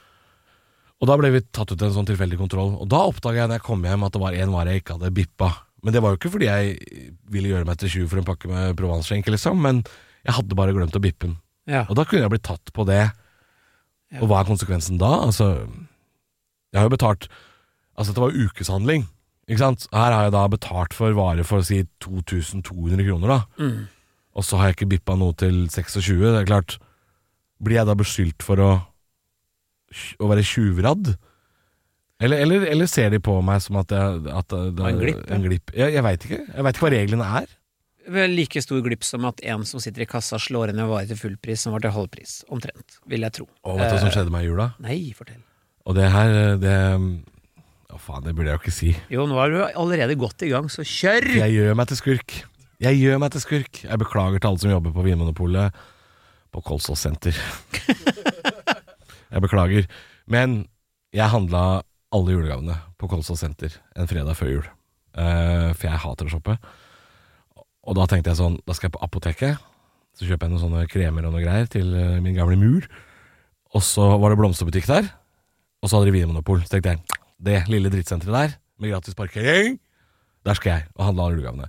[SPEAKER 2] Og da ble vi tatt ut en sånn tilfeldig kontroll. Og da oppdaga jeg når jeg kom hjem at det var én vare jeg ikke hadde bippa. Men det var jo ikke fordi jeg ville gjøre meg til tjuv for en pakke med provansskjenke, liksom. Men jeg hadde bare glemt å bippe den.
[SPEAKER 3] Ja.
[SPEAKER 2] Og da kunne jeg blitt tatt på det. Ja. Og hva er konsekvensen da? Altså, jeg har jo betalt Altså, dette var ukeshandling. Ikke sant? Her har jeg da betalt for varer for å si 2200 kroner, da.
[SPEAKER 3] Mm.
[SPEAKER 2] Og så har jeg ikke bippa noe til 26. Det er klart Blir jeg da beskyldt for å, å være tjuvradd? Eller, eller, eller, ser de på meg som at, jeg, at det?
[SPEAKER 3] En glipp.
[SPEAKER 2] Jeg, jeg veit ikke. Jeg veit ikke hva reglene er
[SPEAKER 3] like stor glipp som at en som sitter i kassa, slår inn en vare til fullpris som var til halvpris. Omtrent, vil jeg tro.
[SPEAKER 2] Og vet du hva som eh, skjedde meg i jula?
[SPEAKER 3] Nei, fortell.
[SPEAKER 2] Og det her, det Å faen, det burde jeg jo ikke si.
[SPEAKER 3] Jo, nå er du allerede godt i gang, så kjør!
[SPEAKER 2] Jeg gjør meg til skurk. Jeg gjør meg til skurk. Jeg beklager til alle som jobber på Vinmonopolet på Kolsås senter. jeg beklager. Men jeg handla alle julegavene på Kolsås senter en fredag før jul. Uh, for jeg hater å shoppe. Og da tenkte jeg sånn, da skal jeg på apoteket. Så kjøper jeg noen sånne kremer og noe greier til uh, min gamle mur. Og så var det blomsterbutikk der. Og så hadde de Vinmonopol. Så tenkte jeg, det lille drittsenteret der, med gratis parkering, der skal jeg og handle alle julegavene.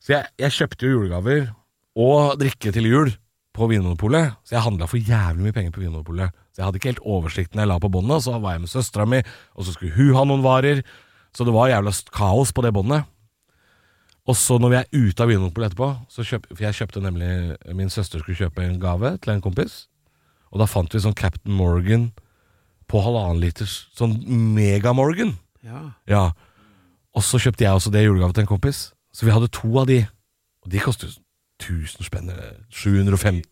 [SPEAKER 2] Så jeg, jeg kjøpte jo julegaver og drikke til jul på Vinmonopolet. Så jeg handla for jævlig mye penger på Vinmonopolet. Så jeg hadde ikke helt oversikt når jeg la på båndet. Så var jeg med søstera mi, og så skulle hun ha noen varer. Så det var jævla kaos på det båndet. Og så når vi er ute av Vinmonopolet etterpå kjøp, For jeg kjøpte nemlig Min søster skulle kjøpe en gave til en kompis. Og da fant vi sånn Captain Morgan på halvannen liters. Sånn Mega-Morgan.
[SPEAKER 3] Ja.
[SPEAKER 2] ja. Og så kjøpte jeg også det i julegave til en kompis. Så vi hadde to av de. Og de koster 1000 spenn. 750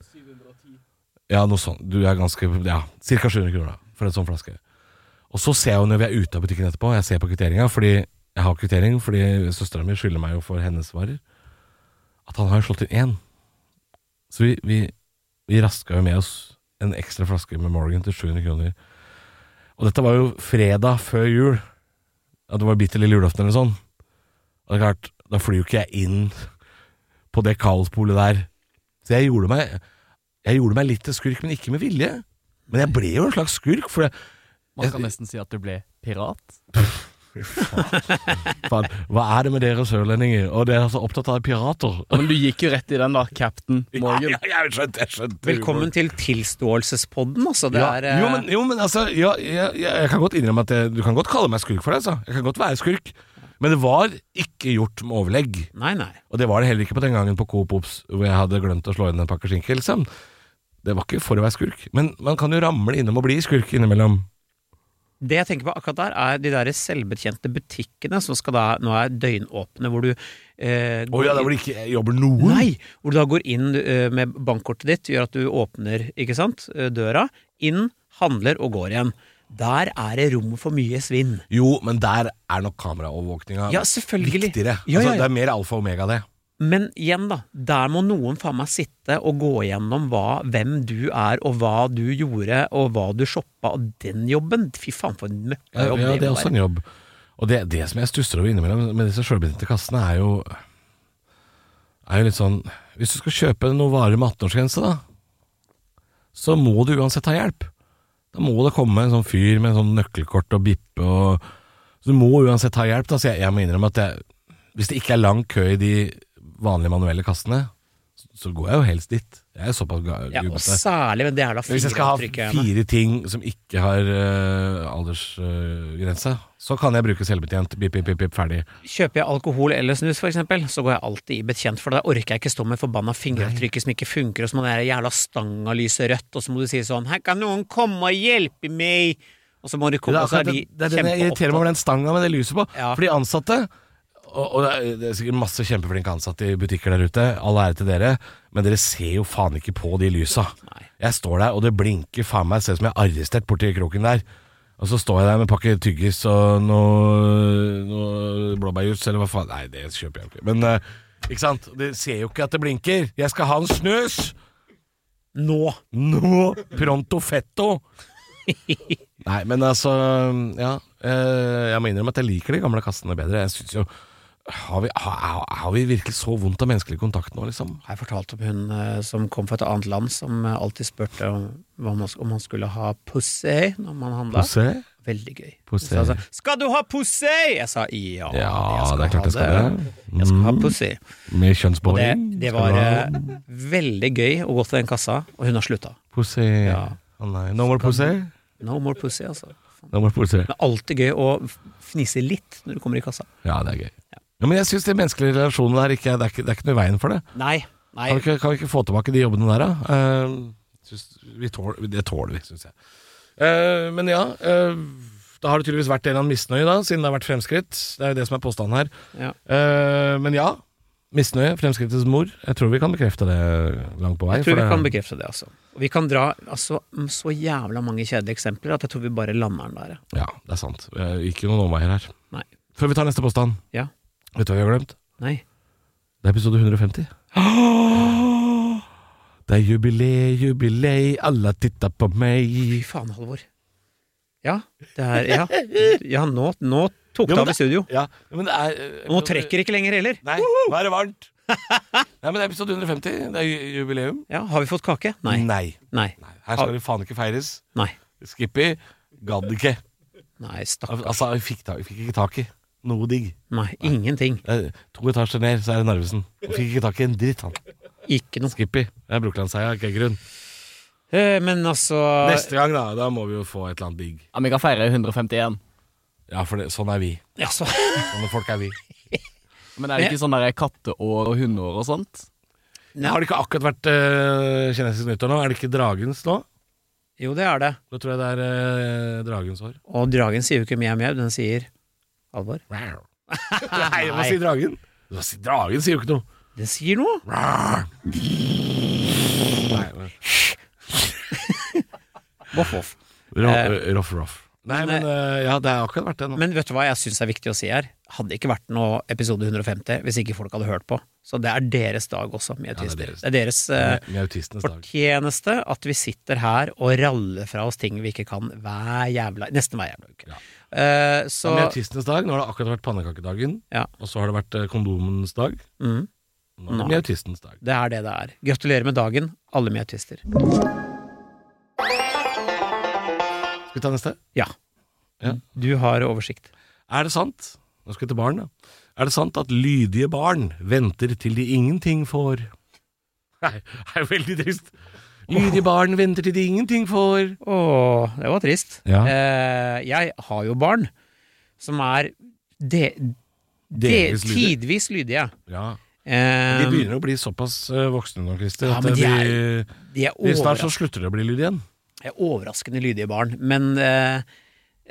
[SPEAKER 2] Ja, noe sånt. Du er ganske Ja, ca. 700 kroner da, for en sånn flaske. Og så ser jeg jo når vi er ute av butikken etterpå, jeg ser på kvitteringa, fordi jeg har kvittering fordi søstera mi skylder meg jo for hennes varer, at han har slått inn én. Så vi, vi, vi raska jo med oss en ekstra flaske med Morgan til 700 kroner. Og dette var jo fredag før jul. At det var bitte lille julaften eller sånn. Og det er klart, da flyr jo ikke jeg inn på det kaospolet der. Så jeg gjorde meg Jeg gjorde meg litt til skurk, men ikke med vilje. Men jeg ble jo en slags skurk, for jeg,
[SPEAKER 1] Man kan nesten si at du ble pirat.
[SPEAKER 2] Faen, hva er det med dere sørlendinger? Og dere er så opptatt av pirater.
[SPEAKER 1] Men du gikk jo rett i den, da. Captain Morgan.
[SPEAKER 2] Ja, ja, jeg skjønte, jeg skjønte.
[SPEAKER 3] Velkommen til tilståelsespodden, altså. Det
[SPEAKER 2] Ja,
[SPEAKER 3] er eh,
[SPEAKER 2] jo, men, jo, men altså ja, jeg, ja, Jeg kan godt innrømme at jeg, du kan godt kalle meg skurk for det. Altså. Jeg kan godt være skurk. Men det var ikke gjort med overlegg.
[SPEAKER 3] Nei, nei.
[SPEAKER 2] Og det var det heller ikke på den gangen på Coop Ops hvor jeg hadde glemt å slå inn en pakke skinke. Liksom. Det var ikke for å være skurk. Men man kan jo ramle innom og bli skurk innimellom.
[SPEAKER 3] Det jeg tenker på akkurat der, er de der selvbetjente butikkene som skal da nå er døgnåpne, hvor du eh,
[SPEAKER 2] Å ja, hvor de ikke jobber noen?
[SPEAKER 3] Nei! Hvor du da går inn eh, med bankkortet ditt, gjør at du åpner ikke sant, eh, døra, inn, handler og går igjen. Der er det rom for mye svinn.
[SPEAKER 2] Jo, men der er nok kameraovervåkninga
[SPEAKER 3] Ja,
[SPEAKER 2] viktigere.
[SPEAKER 3] Ja, ja,
[SPEAKER 2] Altså, det er mer alfa og omega, det.
[SPEAKER 3] Men igjen, da. Der må noen faen meg sitte og gå gjennom hva, hvem du er, og hva du gjorde, og hva du shoppa, og den jobben. Fy faen, for en
[SPEAKER 2] Ja,
[SPEAKER 3] møkkajobb
[SPEAKER 2] ja, det er også en jobb. Og det, det som jeg stusser over innimellom med disse sjølbetjente kassene, er jo Er jo litt sånn Hvis du skal kjøpe noe varer med 18-årsgrense, da, så må du uansett ha hjelp. Da må det komme en sånn fyr med en sånn nøkkelkort og bippe og Så du må uansett ha hjelp. Da. Så jeg, jeg må innrømme at jeg, hvis det ikke er lang kø i de vanlige manuelle kassene, så- går jeg jo helst dit. Jeg er såpass
[SPEAKER 3] Ja, og særlig med det jævla
[SPEAKER 2] Hvis jeg skal ha fire ting som ikke har uh, aldersgrense, så kan jeg bruke selvbetjent. Bip, bip, bip, ferdig.
[SPEAKER 3] Kjøper jeg alkohol eller snus, for eksempel, så går jeg alltid i betjent, for da orker jeg ikke stå med forbanna fingeravtrykket som ikke funker, og så må den jævla stanga lyse rødt, og så må du si sånn 'Her kan noen komme og hjelpe meg', og så må
[SPEAKER 2] du
[SPEAKER 3] komme, og så er
[SPEAKER 2] de
[SPEAKER 3] de
[SPEAKER 2] det, det er det, jeg irriterer meg over den stanga med det lyset på.
[SPEAKER 3] Ja.
[SPEAKER 2] For de ansatte og, det, er, er sikkert masse kjempeflinke ansatte i butikker der ute. All ære til dere, men dere ser jo faen ikke på de lysa. Jeg står der, og det blinker faen meg. Ser ut som jeg er arrestert borti kroken der. Og så står jeg der med pakke tyggis og noe, noe blåbærjus, eller hva faen Nei, det kjøper jeg ikke. Men eh, ikke sant? De ser jo ikke at det blinker. Jeg skal ha en snus!
[SPEAKER 3] Nå!
[SPEAKER 2] Nå! Pronto fetto! Nei, men altså Ja. eh, jeg må innrømme at jeg liker de gamle kassene bedre. Jeg synes jo har vi, har, har vi virkelig så vondt av menneskelig kontakt nå, liksom?
[SPEAKER 3] Jeg fortalte om hun eh, som kom fra et annet land, som eh, alltid spurte om, hva om man skulle ha pussy når man handla? Veldig gøy.
[SPEAKER 2] Pussy.
[SPEAKER 3] Sa, 'Skal du ha pussy?' Jeg sa ja.
[SPEAKER 2] Ja,
[SPEAKER 3] jeg
[SPEAKER 2] det er klart jeg skal
[SPEAKER 3] det.
[SPEAKER 2] det.
[SPEAKER 3] Jeg skal ha
[SPEAKER 2] Mm.
[SPEAKER 3] pussy.
[SPEAKER 2] Med
[SPEAKER 3] det, det var
[SPEAKER 2] ha
[SPEAKER 3] eh, veldig gøy å gå til den kassa, og hun har slutta.
[SPEAKER 2] Pussy
[SPEAKER 3] Ja.
[SPEAKER 2] Oh. No more pussy?
[SPEAKER 3] No more pussy, altså.
[SPEAKER 2] No more pussy.
[SPEAKER 3] Det er alltid gøy å fnise litt når du kommer i kassa.
[SPEAKER 2] Ja, det er gøy. Ja, men jeg syns de menneskelige relasjonene der ikke, det, er ikke, det er ikke noe i veien for det.
[SPEAKER 3] Nei. nei.
[SPEAKER 2] Kan vi ikke, kan vi ikke få tilbake de jobbene der, da? Uh, synes vi tåler, det tåler vi, syns jeg. Uh, men ja, Uh, da har det tydeligvis vært en eller annen misnøye, da, siden det har vært fremskritt. Det er jo det som er påstanden her.
[SPEAKER 3] Ja.
[SPEAKER 2] Uh, men ja, misnøye, fremskrittets mor. Jeg tror vi kan bekrefte det langt på vei.
[SPEAKER 3] Jeg tror vi
[SPEAKER 2] det-
[SPEAKER 3] kan bekrefte det, altså. Og vi kan dra altså, så jævla mange kjedelige eksempler at jeg tror vi bare lander den der. ja.
[SPEAKER 2] Ja, det er sant. Jeg gikk jo noen omveier her.
[SPEAKER 3] Nei.
[SPEAKER 2] Før vi tar neste påstand.
[SPEAKER 3] Ja.
[SPEAKER 2] Vet du hva vi har glemt?
[SPEAKER 3] Nei.
[SPEAKER 2] Det er episode 150. Det er jubilei, jubilei, alle titter på meg.
[SPEAKER 3] Fy faen, Halvor. Ja, det er Ja, ja nå, nå tok det av i studio.
[SPEAKER 2] Ja, men det er eh,
[SPEAKER 3] nå trekker ikke lenger heller.
[SPEAKER 2] Nei, nå er det varmt. Nei, men det er episode 150. Det er jubileum.
[SPEAKER 3] Ja, Har vi fått kake? Nei.
[SPEAKER 2] Nei.
[SPEAKER 3] Nei.
[SPEAKER 2] Nei. Her skal det faen ikke feires.
[SPEAKER 3] Nei.
[SPEAKER 2] Skippy gadd ikke.
[SPEAKER 3] Nei, stakkars.
[SPEAKER 2] Altså, vi fikk, ta- vi fikk ikke tak i noe digg.
[SPEAKER 3] Nei, ingenting.
[SPEAKER 2] Eh, To etasjer ned, så er det Narvesen. Og fikk ikke tak i en dritt, han.
[SPEAKER 3] Ikke noe.
[SPEAKER 2] Skippy. Det er Brokelandsheia, ikke grunn.
[SPEAKER 3] Eh, Men altså
[SPEAKER 2] Neste gang, da. Da må vi jo få et eller annet digg.
[SPEAKER 1] Ja, vi kan feire 151.
[SPEAKER 2] Ja, for det, sånn er vi.
[SPEAKER 3] ja, så,
[SPEAKER 2] Sånne folk er vi.
[SPEAKER 1] Men er det ikke sånn der katteår og hundeår og sånt?
[SPEAKER 3] Nei.
[SPEAKER 2] Har det ikke akkurat vært uh, kinesisk nyttår nå? Er det ikke dragens nå?
[SPEAKER 3] Jo, det er det.
[SPEAKER 2] Da tror jeg det er eh, dragens år.
[SPEAKER 3] Og dragen sier jo ikke mjau mjau, den sier Alvor.
[SPEAKER 2] Nei, hva sier dragen? Hva sier- Dragen sier jo ikke noe.
[SPEAKER 3] Den sier noe.
[SPEAKER 2] Nei, men-
[SPEAKER 3] Voff, voff. Eh,
[SPEAKER 2] Roff, roff. Nei,
[SPEAKER 3] men,
[SPEAKER 2] men eh, ja, det har akkurat vært det nå.
[SPEAKER 3] Men vet du hva jeg syns er viktig å si her? Hadde ikke vært noe episode 150 hvis ikke folk hadde hørt på. Så det er deres dag også, med
[SPEAKER 2] Ja, det er
[SPEAKER 3] autister.
[SPEAKER 2] deres.
[SPEAKER 3] det er deres eh,
[SPEAKER 2] Med- Med autistenes dag.
[SPEAKER 3] fortjeneste at vi sitter her og raller fra oss ting vi ikke kan hver jævla Nesten hver jævla uke.
[SPEAKER 2] Ja.
[SPEAKER 3] Eh,
[SPEAKER 2] Så
[SPEAKER 3] så
[SPEAKER 2] med autistenes dag, nå har det akkurat vært pannekakedagen,
[SPEAKER 3] Ja.
[SPEAKER 2] og så har det vært eh, kondomens dag.
[SPEAKER 3] mm,
[SPEAKER 2] Nå er det med autistenes dag.
[SPEAKER 3] det er det det er. Gratulerer med dagen, alle med autister.
[SPEAKER 2] Skal vi ta neste?
[SPEAKER 3] Ja.
[SPEAKER 2] Ja.
[SPEAKER 3] Du har oversikt.
[SPEAKER 2] Er det sant Nå skal vi til barn, da. Er det sant at lydige barn venter til de ingenting får Nei, det er veldig trist. Lydige barn venter til de ingenting får
[SPEAKER 3] Åh, det var trist.
[SPEAKER 2] Ja.
[SPEAKER 3] Eh, jeg har jo barn som er de, de,
[SPEAKER 2] Delvis lydige.
[SPEAKER 3] tidvis lydige.
[SPEAKER 2] Ja.
[SPEAKER 3] Eh,
[SPEAKER 2] De begynner å bli såpass eh, voksne nå, Christer,
[SPEAKER 3] Ja,
[SPEAKER 2] at
[SPEAKER 3] de
[SPEAKER 2] de,
[SPEAKER 3] er- de er
[SPEAKER 2] snart så slutter de å bli lydige igjen.
[SPEAKER 3] er overraskende lydige barn. Men eh,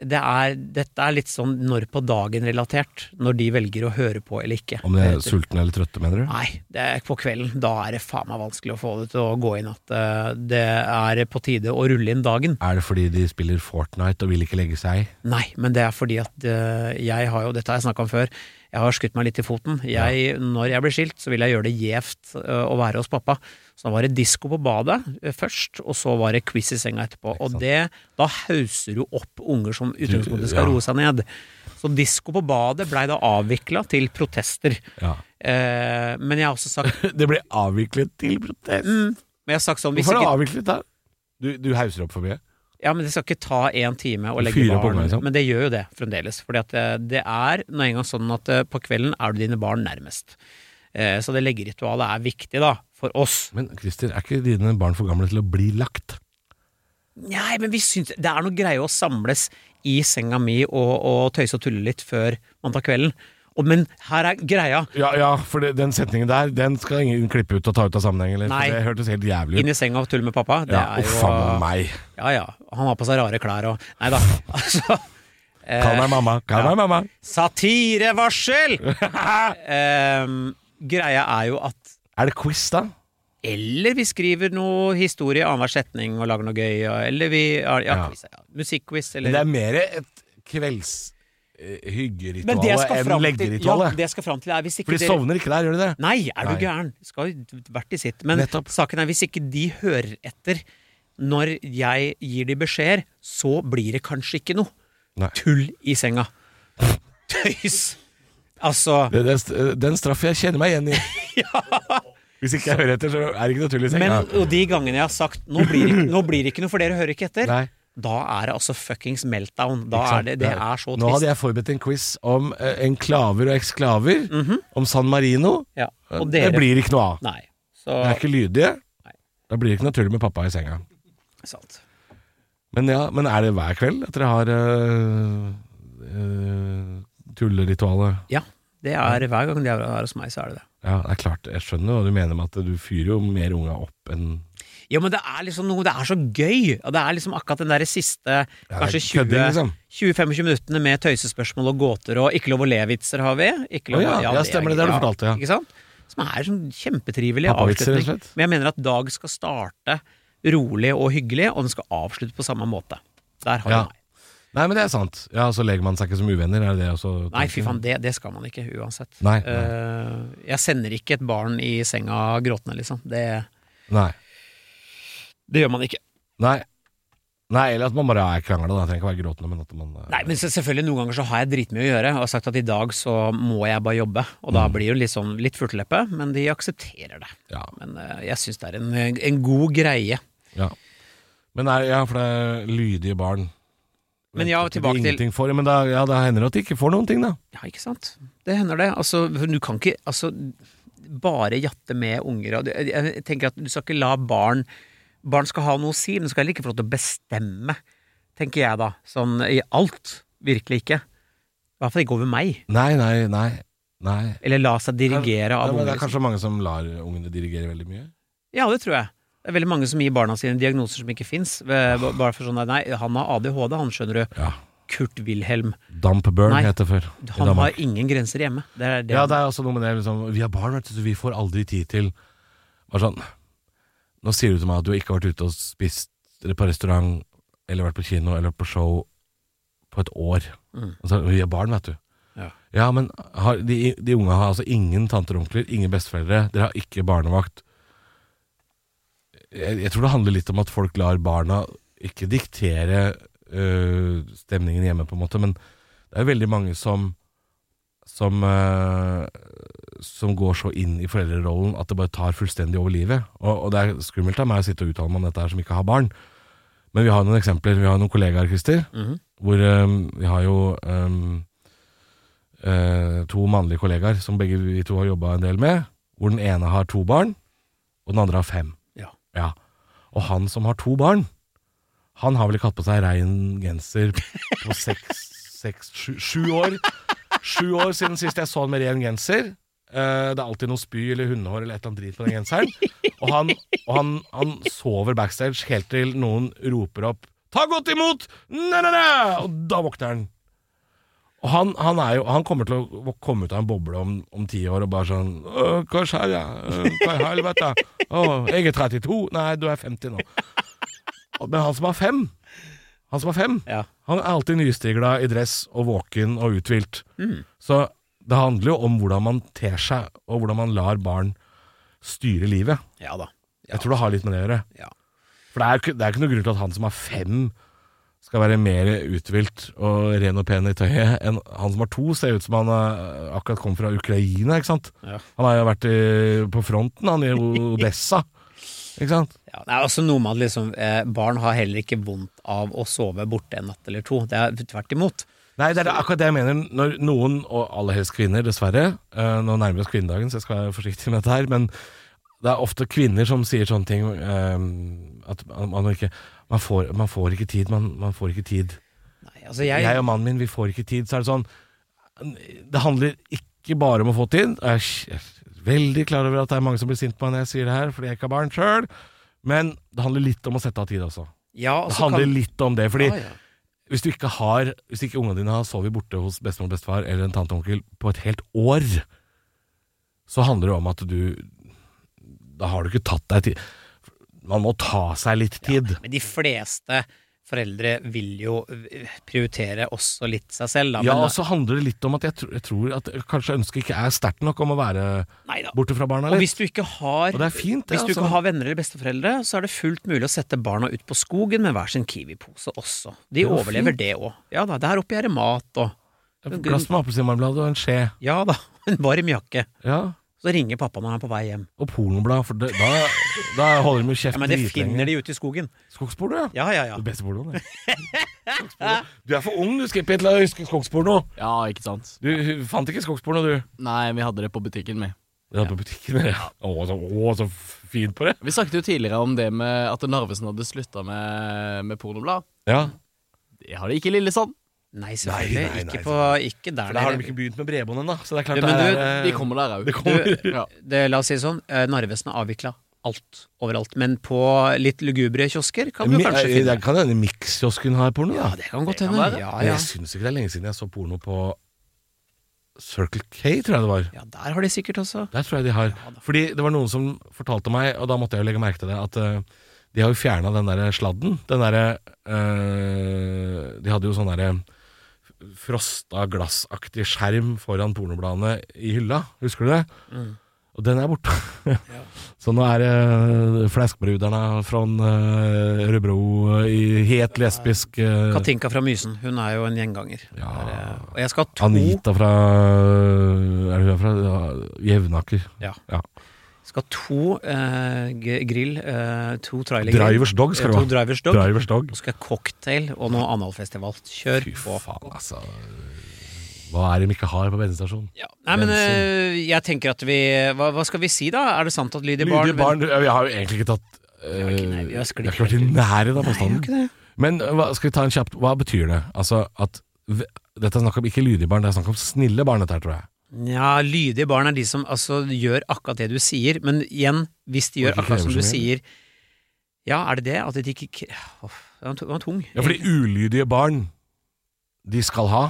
[SPEAKER 3] det er, dette er litt sånn når på dagen-relatert. Når de velger å høre på eller ikke.
[SPEAKER 2] Om de er sultne eller trøtte, mener du?
[SPEAKER 3] Nei, det er på kvelden. Da er det faen meg vanskelig å få det til å gå inn at eh, det er på tide å rulle inn dagen.
[SPEAKER 2] Er det fordi de spiller Fortnite og vil ikke legge seg?
[SPEAKER 3] Nei, men det er fordi at eh, jeg har jo, dette har jeg snakka om før, jeg har skutt meg litt i foten. Jeg, Når jeg blir skilt, så vil jeg gjøre det gjevt eh, å være hos pappa. Så da var det disko på badet eh, først, og så var det quiz i senga etterpå. Og det, da hauser du opp unger som utgangspunktet skal
[SPEAKER 2] ja.
[SPEAKER 3] roe seg ned. Så disko på badet blei da avvikla til protester.
[SPEAKER 2] Ja.
[SPEAKER 3] Eh, men jeg har også sagt
[SPEAKER 2] Det ble avviklet til protest.
[SPEAKER 3] mm, Men jeg har sagt sånn
[SPEAKER 2] Hvorfor er det avviklet, da? Du, du hauser opp for mye?
[SPEAKER 3] Ja, men det skal ikke ta én time å legge barn
[SPEAKER 2] liksom.
[SPEAKER 3] Men det gjør jo det fremdeles. Fordi at eh, det er nå engang sånn at eh, på kvelden er du dine barn nærmest. Eh, Så det leggeritualet er viktig, da, for oss.
[SPEAKER 2] Men Christer, er ikke dine barn for gamle til å bli lagt?
[SPEAKER 3] Nei, men vi syns det er noe greie å samles i senga mi og, og tøyse og tulle litt før man tar kvelden. Og, men her er greia.
[SPEAKER 2] Ja, ja, for det, den setningen der, den skal ingen klippe ut og ta ut av sammenheng, eller?
[SPEAKER 3] Nei.
[SPEAKER 2] Det hørtes helt jævlig ut.
[SPEAKER 3] Inn i senga og tulle med pappa. Det
[SPEAKER 2] Ja,
[SPEAKER 3] er jo
[SPEAKER 2] uff meg.
[SPEAKER 3] Ja ja. Han har på seg rare klær og Nei da. Altså
[SPEAKER 2] Kall meg mamma, kall
[SPEAKER 3] ja.
[SPEAKER 2] meg mamma.
[SPEAKER 3] Satirevarsel! Ehm, greia er jo at
[SPEAKER 2] Er det quiz, da?
[SPEAKER 3] Eller vi skriver noe historie annenhver setning og lager noe gøy. Eller vi ja, ja,
[SPEAKER 2] Ja.
[SPEAKER 3] quiz, ja. Musikkquiz,
[SPEAKER 2] Men
[SPEAKER 3] eller
[SPEAKER 2] det er mer et kvelds eh,
[SPEAKER 3] Men
[SPEAKER 2] enn
[SPEAKER 3] leggeritualet. ja, det jeg skal fram til er hvis ikke
[SPEAKER 2] For de
[SPEAKER 3] dere
[SPEAKER 2] sovner ikke der, gjør de det?
[SPEAKER 3] Nei, er du
[SPEAKER 2] Nei.
[SPEAKER 3] gæren? Skal jo vært i sitt. Men
[SPEAKER 2] Nettopp.
[SPEAKER 3] saken er hvis ikke de hører etter når jeg gir de beskjeder, så blir det kanskje ikke noe
[SPEAKER 2] Nei.
[SPEAKER 3] tull i senga. Tøys! Altså
[SPEAKER 2] Det, det, den straffen jeg kjenner meg igjen i. Hvis ikke jeg hører etter, så er det ikke noe tull i
[SPEAKER 3] Men
[SPEAKER 2] senga.
[SPEAKER 3] og de gangene jeg har sagt nå blir, det, 'nå blir det ikke noe, for dere hører ikke etter',
[SPEAKER 2] Nei.
[SPEAKER 3] da er det altså fuckings meltdown. Da er det, det er så
[SPEAKER 2] Nå hadde jeg forberedt en quiz om eh, enklaver og eksklaver. Om San Marino.
[SPEAKER 3] Ja, og
[SPEAKER 2] det blir ikke noe av.
[SPEAKER 3] Nei. Så
[SPEAKER 2] Jeg er ikke lydige.
[SPEAKER 3] Nei.
[SPEAKER 2] Da blir det ikke noe tull med pappa i senga.
[SPEAKER 3] Sant.
[SPEAKER 2] Men ja, men er det hver kveld at dere har uh, tulleritualet?
[SPEAKER 3] Ja. Det er hver gang de er hos meg, så er det det.
[SPEAKER 2] Ja, det er klart. Jeg skjønner hva du mener med at du fyrer jo mer unga opp enn
[SPEAKER 3] Ja, men det er liksom noe Det er så gøy! Og det er liksom akkurat den der siste kanskje
[SPEAKER 2] det er kødding, liksom.
[SPEAKER 3] 20-25 minuttene med tøysespørsmål og gåter og ikke lov å le-vitser har vi. Ikke lov,
[SPEAKER 2] oh, ja, ja,
[SPEAKER 3] det er
[SPEAKER 2] stemmer det, det har du fortalt, ja.
[SPEAKER 3] Ikke sant? Som er sånn kjempetrivelig avslutning. Men jeg mener at Dag skal starte rolig og hyggelig, og den skal avslutte på samme måte. Der har
[SPEAKER 2] Ja. Nei, men det er sant. Ja, Så legger man seg ikke som uvenner, er det også?
[SPEAKER 3] Nei, fy faen, det, det skal man ikke uansett.
[SPEAKER 2] Nei, nei.
[SPEAKER 3] Uh, jeg sender ikke et barn i senga gråtende, liksom. Det,
[SPEAKER 2] Nei.
[SPEAKER 3] det gjør man ikke.
[SPEAKER 2] Nei. Nei, eller at man bare er krangla. Det trenger ikke være gråtende, men at man øh,
[SPEAKER 3] Nei, men selvfølgelig Noen ganger så har jeg dritmye å gjøre, og har sagt at i dag så må jeg bare jobbe. Og da
[SPEAKER 2] Mm.
[SPEAKER 3] blir det litt sånn litt furteleppe, men de aksepterer det.
[SPEAKER 2] Ja.
[SPEAKER 3] Men uh, jeg syns det er en, en god greie.
[SPEAKER 2] ja. Men er, ja, for det er lydige barn.
[SPEAKER 3] Men ja, tilbake til-
[SPEAKER 2] ingenting For, men da, ja, da hender det at de ikke får noen ting, da.
[SPEAKER 3] Ja, ikke sant? Det hender det. Altså, du kan ikke altså, bare jatte med unger. Jeg tenker at du skal ikke la barn Barn skal ha noe å si, men skal heller ikke få lov til å bestemme, tenker jeg da. Sånn i alt. Virkelig ikke. I hvert fall ikke over meg.
[SPEAKER 2] Nei, nei, nei. nei.
[SPEAKER 3] Eller la seg dirigere
[SPEAKER 2] Ja,
[SPEAKER 3] av
[SPEAKER 2] unger. det er kanskje mange som lar ungene dirigere veldig mye?
[SPEAKER 3] Ja, det tror jeg. Det er veldig mange som gir barna sine diagnoser som ikke fins. Bare for sånn Nei, han har ADHD, han, skjønner du.
[SPEAKER 2] Ja.
[SPEAKER 3] Kurt Wilhelm.
[SPEAKER 2] Dampburn
[SPEAKER 3] Nei.
[SPEAKER 2] heter det før.
[SPEAKER 3] Han har ingen grenser hjemme. Det er det.
[SPEAKER 2] Ja, det er også noe med det liksom, Vi har barn, vet du, så vi får aldri tid til Bare sånn Nå sier du til meg at du ikke har vært ute og spist på restaurant eller vært på kino eller på show på et år.
[SPEAKER 3] Mm.
[SPEAKER 2] Altså, vi er barn, vet du.
[SPEAKER 3] Ja.
[SPEAKER 2] men har, de, de unge har altså ingen tanter og onkler, ingen besteforeldre. Dere har ikke barnevakt. Jeg, jeg tror det handler litt om at folk lar barna ikke diktere øh, stemningen hjemme, på en måte, men det er veldig mange som som, øh, som går så inn i foreldrerollen at det bare tar fullstendig over livet. Og, og det er skummelt av meg å sitte og uttale meg om dette her som ikke har barn. Men vi har noen eksempler. Vi har noen kollegaer, Christer,
[SPEAKER 3] Mhm.
[SPEAKER 2] hvor øh, vi har jo øhm, øh, to mannlige kollegaer som begge vi to har jobba en del med. Hvor den ene har to barn, og den andre har fem.
[SPEAKER 3] Ja.
[SPEAKER 2] Og han som har to barn, han har vel ikke hatt på seg rein genser på seks, seks sju, sju år. Sju år siden sist jeg så han med ren genser. Eh, det er alltid noe spy eller hundehår eller et eller annet drit på den genseren. Og han, og han, han sover backstage helt til noen roper opp 'Ta godt imot!' Næ, næ, næ! Og da våkner han. Og han, han, er jo, han kommer til å komme ut av en boble om, om ti år og bare sånn «Åh, 'Hva skjer? Ja? Hva i helvete? Å, jeg er 32. Nei, du er 50 nå. Men han som har fem, han som er fem,
[SPEAKER 3] Ja.
[SPEAKER 2] han er alltid nystigla i dress og våken og uthvilt.
[SPEAKER 3] Mm.
[SPEAKER 2] Så det handler jo om hvordan man ter seg, og hvordan man lar barn styre livet.
[SPEAKER 3] ja da.
[SPEAKER 2] Jeg tror det har litt med det å gjøre.
[SPEAKER 3] Ja.
[SPEAKER 2] For det er, det er ikke noe grunn til at han som har fem, skal være mer uthvilt og ren og pen i tøyet enn han som har to. Ser ut som han eh, akkurat kom fra Ukraina, ikke sant.
[SPEAKER 3] Ja.
[SPEAKER 2] Han har jo vært i, på fronten, han i Odessa. Ikke sant?
[SPEAKER 3] Ja, det er også noe med at liksom, eh, barn har heller ikke vondt av å sove borte en natt eller to. Det er tvert imot.
[SPEAKER 2] Nei, det er akkurat det jeg mener. Når noen, og aller helst kvinner, dessverre eh, Nå nærmer vi oss kvinnedagen, så jeg skal være forsiktig med dette her. Men det er ofte kvinner som sier sånne ting eh, at man, man, ikke, man, får, man får ikke tid. Man, man får ikke tid.
[SPEAKER 3] Nei, altså jeg,
[SPEAKER 2] Jeg og mannen min, vi får ikke tid. Så er det sånn Det handler ikke bare om å få tid. Jeg er veldig klar over at det er mange som blir sint på meg når jeg sier det her, fordi jeg ikke har barn sjøl. Men det handler litt om å sette av tid også.
[SPEAKER 3] ja,
[SPEAKER 2] Det
[SPEAKER 3] altså
[SPEAKER 2] handler
[SPEAKER 3] kan,
[SPEAKER 2] litt om det. Fordi
[SPEAKER 3] ja, ja.
[SPEAKER 2] hvis du ikke har Hvis ikke ungene dine har sovet borte hos bestemor og bestefar eller en tante og onkel på et helt år, så handler det om at du Da har du ikke tatt deg tid. Man må ta seg litt tid.
[SPEAKER 3] Men de fleste foreldre vil jo eh, prioritere også litt seg selv, da.
[SPEAKER 2] Ja, og så handler det litt om at jeg, tror- jeg tror at kanskje ønsket ikke er sterkt nok om å være
[SPEAKER 3] Neida.
[SPEAKER 2] borte fra barna
[SPEAKER 3] Og
[SPEAKER 2] litt.
[SPEAKER 3] hvis du ikke har
[SPEAKER 2] Og det fint, det.
[SPEAKER 3] Hvis du
[SPEAKER 2] altså.
[SPEAKER 3] ikke har venner eller besteforeldre, så er det fullt mulig å sette barna ut på skogen med hver sin Kiwi-pose også. De
[SPEAKER 2] Det
[SPEAKER 3] overlever
[SPEAKER 2] fint.
[SPEAKER 3] det òg. Ja da, der oppe er det mat og
[SPEAKER 2] glass med appelsinmarmelade og en skje.
[SPEAKER 3] Ja da, en varm jakke.
[SPEAKER 2] Ja.
[SPEAKER 3] Så ringer pappa når han er på vei hjem.
[SPEAKER 2] Og pornoblad, for det, da, da holder de jo
[SPEAKER 3] Ja, Men det finner de ute i skogen.
[SPEAKER 2] Skogsporno, ja.
[SPEAKER 3] Ja, ja, ja.
[SPEAKER 2] Det beste pornoen, det. Du er for ung, du, Skippy, til å huske skogsporno.
[SPEAKER 1] Ja, ikke sant.
[SPEAKER 2] Du fant ikke skogsporno, du.
[SPEAKER 1] Nei, vi hadde det på butikken med.
[SPEAKER 2] Ja, på butikken. Ja. Å, så, å, så fint på det.
[SPEAKER 1] Vi snakket jo tidligere om det med at Narvesen hadde slutta med, med pornoblad.
[SPEAKER 2] Ja,
[SPEAKER 1] Det har de ikke i Lillesand.
[SPEAKER 3] Nei, selvfølgelig.
[SPEAKER 2] Nei, nei, nei,
[SPEAKER 3] ikke, på, ikke der
[SPEAKER 2] for da har de ikke begynt med bredbånd ennå. Så det er klart
[SPEAKER 3] Ja, men
[SPEAKER 2] det er, du,
[SPEAKER 1] De kommer der òg. Ja.
[SPEAKER 3] La oss si det sånn, eh, Narvesen har avvikla alt overalt. Men på litt lugubre kiosker kan du
[SPEAKER 2] Mi-
[SPEAKER 3] kanskje
[SPEAKER 2] eh,
[SPEAKER 3] finne
[SPEAKER 2] Det kan hende Mix-kiosken har porno.
[SPEAKER 3] Ja, det kan godt hende. Ja, ja.
[SPEAKER 2] jeg syns ikke det er lenge siden jeg så porno på Circle K, tror jeg det var.
[SPEAKER 3] ja, der har de sikkert også.
[SPEAKER 2] Der tror jeg de har. Fordi det var noen som fortalte meg, og da måtte jeg jo legge merke til det, at uh, de har jo fjerna den derre sladden. Den derre eh, De hadde jo sånn derre frosta glassaktig skjerm foran pornobladene i hylla. Husker du det?
[SPEAKER 3] Mm.
[SPEAKER 2] Og den er borte. Så nå er det uh, Flæskbruderne fra uh, Rødbro uh, i helt lesbisk
[SPEAKER 3] Katinka fra Mysen, hun er jo en gjenganger.
[SPEAKER 2] Ja.
[SPEAKER 3] Er, eh, og jeg skal ha to
[SPEAKER 2] Anita fra Er hun fra ja, Jevnaker?
[SPEAKER 3] Ja.
[SPEAKER 2] Ja.
[SPEAKER 3] Skal ha to eh, grill, eh, to trailergrill.
[SPEAKER 2] Drivers Dog skal det være.
[SPEAKER 3] drivers dog.
[SPEAKER 2] Drivers Dog.
[SPEAKER 3] Og skal jeg ha cocktail og noe analfestival. Kjør
[SPEAKER 2] Fy
[SPEAKER 3] på.
[SPEAKER 2] faen, altså. Hva er det de ikke har på bensinstasjonen?
[SPEAKER 3] Ja. Nei, men eh, jeg tenker at vi hva, hva skal vi si, da? Er det sant at Lydig barn
[SPEAKER 2] Lydige barn Vi har jo egentlig ikke tatt uh,
[SPEAKER 3] har ikke- nei, vi har
[SPEAKER 2] har ikke vært i nærheten av
[SPEAKER 3] Nei,
[SPEAKER 2] påstanden.
[SPEAKER 3] det.
[SPEAKER 2] Men uh, hva, skal vi ta en kjapt Hva betyr det? Altså at v- Dette er snakk om ikke lydige barn, det er snakk om snille barn, dette her, tror jeg.
[SPEAKER 3] Ja, lydige barn er de som altså gjør akkurat det du sier, men igjen, hvis de gjør akkurat som du sier Ja, er det det? At de ikke Den var tung-.
[SPEAKER 2] Ja, fordi ulydige barn, de skal ha.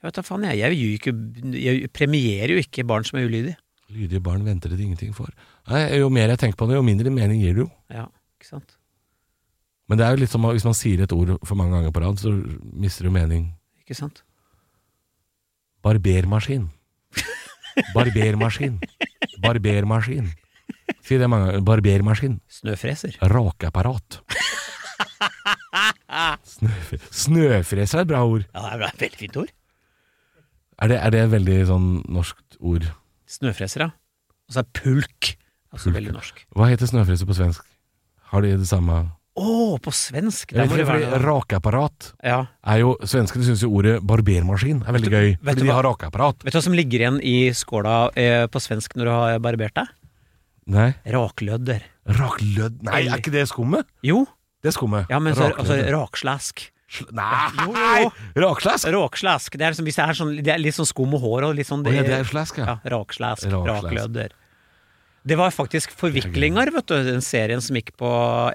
[SPEAKER 3] Jeg vet da faen, jeg. Jeg, ikke, jeg premierer jo ikke barn som er ulydige.
[SPEAKER 2] Lydige barn venter det ingenting for. Nei, jo mer jeg tenker på det, jo mindre mening gir det jo.
[SPEAKER 3] Ja, ikke sant?
[SPEAKER 2] Men det er jo litt som hvis man sier et ord for mange ganger på rad, så mister du mening.
[SPEAKER 3] Ikke sant?
[SPEAKER 2] Barbermaskin. Barbermaskin. Barbermaskin. Si det mange. Barbermaskin.
[SPEAKER 3] Snøfreser.
[SPEAKER 2] Rakeapparat. Snøfre Snøfreser er et bra ord.
[SPEAKER 3] Ja, det er bra. veldig fint ord.
[SPEAKER 2] Er det, er det et veldig sånn norskt ord?
[SPEAKER 3] Snøfreser, ja. Og så er pulk. Altså
[SPEAKER 2] Pulk.
[SPEAKER 3] veldig norsk.
[SPEAKER 2] Hva heter snøfreser på svensk? Har de det samme
[SPEAKER 3] Å, på svensk! Der må det være
[SPEAKER 2] rakeapparat
[SPEAKER 3] Ja.
[SPEAKER 2] er jo Svenskene syns jo ordet barbermaskin er veldig gøy.
[SPEAKER 3] vet
[SPEAKER 2] Fordi de har rakeapparat.
[SPEAKER 3] Vet du hva som ligger igjen i skåla eh, på svensk når du har barbert deg?
[SPEAKER 2] Nei.
[SPEAKER 3] Raklødder.
[SPEAKER 2] Raklødd Nei, er ikke det skummet?
[SPEAKER 3] Jo,
[SPEAKER 2] Det er skummet.
[SPEAKER 3] ja, men så, altså rakslask.
[SPEAKER 2] Nei!
[SPEAKER 3] Jo, jo.
[SPEAKER 2] Rakslask?
[SPEAKER 3] Råkslask. Det er, liksom, det er, sånn, det er litt sånn skum og hår og litt sånn
[SPEAKER 2] Å ja, det er slask, ja.
[SPEAKER 3] Ja, rakslask.
[SPEAKER 2] Rakslask.
[SPEAKER 3] Raklødder. Det var faktisk Forviklinger, vet du, den serien som gikk på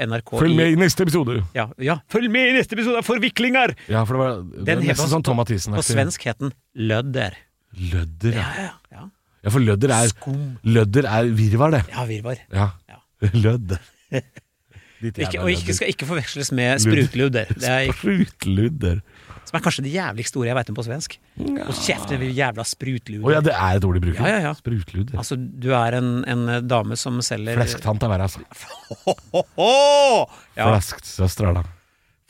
[SPEAKER 3] NRK
[SPEAKER 2] Følg med i neste episode.
[SPEAKER 3] ja, ja, følg med i neste episode av Forviklinger!
[SPEAKER 2] Ja, for det var det
[SPEAKER 3] Den
[SPEAKER 2] nesten
[SPEAKER 3] også-
[SPEAKER 2] sånn Tom Mathisen.
[SPEAKER 3] På svensk het den Lødder.
[SPEAKER 2] Lødder, ja.
[SPEAKER 3] Ja, ja, ja.
[SPEAKER 2] For lødder er,
[SPEAKER 3] Skum.
[SPEAKER 2] lødder er virvar, det.
[SPEAKER 3] Ja, virvar.
[SPEAKER 2] Ja.
[SPEAKER 3] Ja.
[SPEAKER 2] Lødder.
[SPEAKER 3] Ikke, og ikke, skal ikke forveksles med sprutludder. Er,
[SPEAKER 2] Sprutludder.
[SPEAKER 3] Som er kanskje det jævligste ordet jeg vet om på svensk. Og kjeft, det er jævla sprutluder.
[SPEAKER 2] Oh, ja, det er et ord de bruker.
[SPEAKER 3] Ja, ja, ja.
[SPEAKER 2] Sprutludder.
[SPEAKER 3] Altså, du er en, en dame som selger
[SPEAKER 2] Flesktante er verre, altså.
[SPEAKER 3] Ja,
[SPEAKER 2] Flesksøstera, da.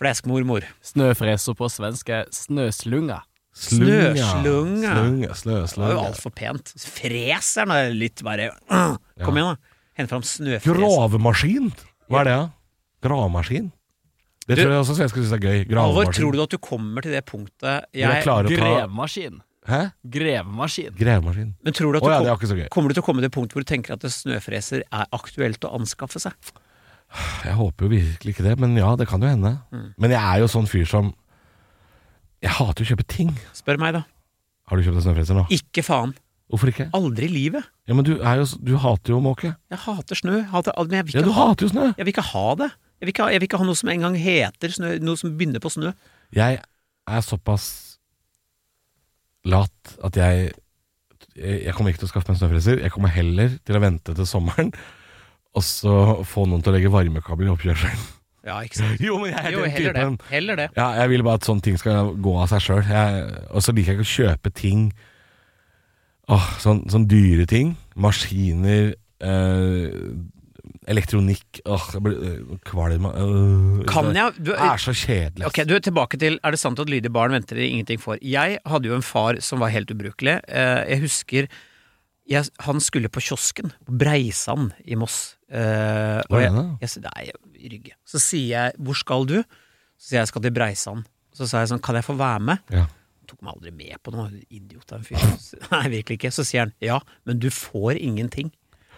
[SPEAKER 3] fleskmormor.
[SPEAKER 1] Snøfreser på svensk er snøslunga.
[SPEAKER 2] Slunga.
[SPEAKER 3] Snøslunga.
[SPEAKER 2] Slunga, slø,
[SPEAKER 3] Det var jo
[SPEAKER 2] slunga.
[SPEAKER 3] altfor pent. Freseren er litt bare øh. Kom igjen, da. Hent fram snøfreser.
[SPEAKER 2] Gravemaskin? Hva er det, da? Gravemaskin? Det
[SPEAKER 3] Du-
[SPEAKER 2] tror jeg også svensker syns er gøy.
[SPEAKER 3] Alvor, tror du at du kommer til det punktet
[SPEAKER 2] Jeg å
[SPEAKER 1] Grevemaskin.
[SPEAKER 2] Hæ?
[SPEAKER 1] Grevemaskin.
[SPEAKER 2] Grevemaskin.
[SPEAKER 3] Men tror du at
[SPEAKER 2] Å
[SPEAKER 3] du
[SPEAKER 2] ja, det er ikke så gøy.
[SPEAKER 3] kommer du til å komme til det punktet hvor du tenker at snøfreser er aktuelt å anskaffe seg?
[SPEAKER 2] Jeg håper jo virkelig ikke det, men ja, det kan jo hende.
[SPEAKER 3] Mm.
[SPEAKER 2] Men jeg er jo sånn fyr som Jeg hater å kjøpe ting.
[SPEAKER 3] Spør meg, da.
[SPEAKER 2] Har du kjøpt deg snøfreser nå?
[SPEAKER 3] Ikke faen.
[SPEAKER 2] Hvorfor ikke?
[SPEAKER 3] Aldri i livet.
[SPEAKER 2] Ja, men du, er jo, du hater jo måke.
[SPEAKER 3] Jeg hater snø. Hater, men jeg vil,
[SPEAKER 2] Ja, du
[SPEAKER 3] ha,
[SPEAKER 2] hater jo snø.
[SPEAKER 3] jeg vil ikke ha det. Jeg vil ikke ha, jeg vil ikke ha noe som engang heter snø, noe som begynner på snø.
[SPEAKER 2] Jeg er såpass lat at jeg Jeg kommer ikke til å skaffe meg en snøfreser. Jeg kommer heller til å vente til sommeren og så få noen til å legge varmekabler i oppkjørselen.
[SPEAKER 3] Ja, ikke sant?
[SPEAKER 2] Jo, men jeg er
[SPEAKER 3] Jo,
[SPEAKER 2] den
[SPEAKER 3] heller det.
[SPEAKER 2] typen.
[SPEAKER 3] Heller det.
[SPEAKER 2] Ja, jeg vil bare at sånne ting skal gå av seg sjøl. Og så liker jeg ikke å kjøpe ting Åh, sånn, sånn dyre ting. Maskiner, eh, elektronikk Åh, jeg blir øh, kvalm øh,
[SPEAKER 3] Kan
[SPEAKER 2] Det
[SPEAKER 3] jeg du,
[SPEAKER 2] er så kjedelig.
[SPEAKER 3] Ok, du er tilbake til Er det sant at lydige barn venter de ingenting for? Jeg hadde jo en far som var helt ubrukelig. Eh, Jeg husker jeg, Han skulle på kiosken på Breisand i Moss.
[SPEAKER 2] Hvor er det?
[SPEAKER 3] jeg, jeg, nei, i Rygge. Så sier jeg 'hvor skal du?' Så sier jeg 'jeg skal til Breisand'. Så sa jeg sånn 'kan jeg få være med?'
[SPEAKER 2] Ja.
[SPEAKER 3] Han tok meg aldri med på noe. Idiot av en fyr. Nei, virkelig ikke. Så sier han 'ja, men du får ingenting'.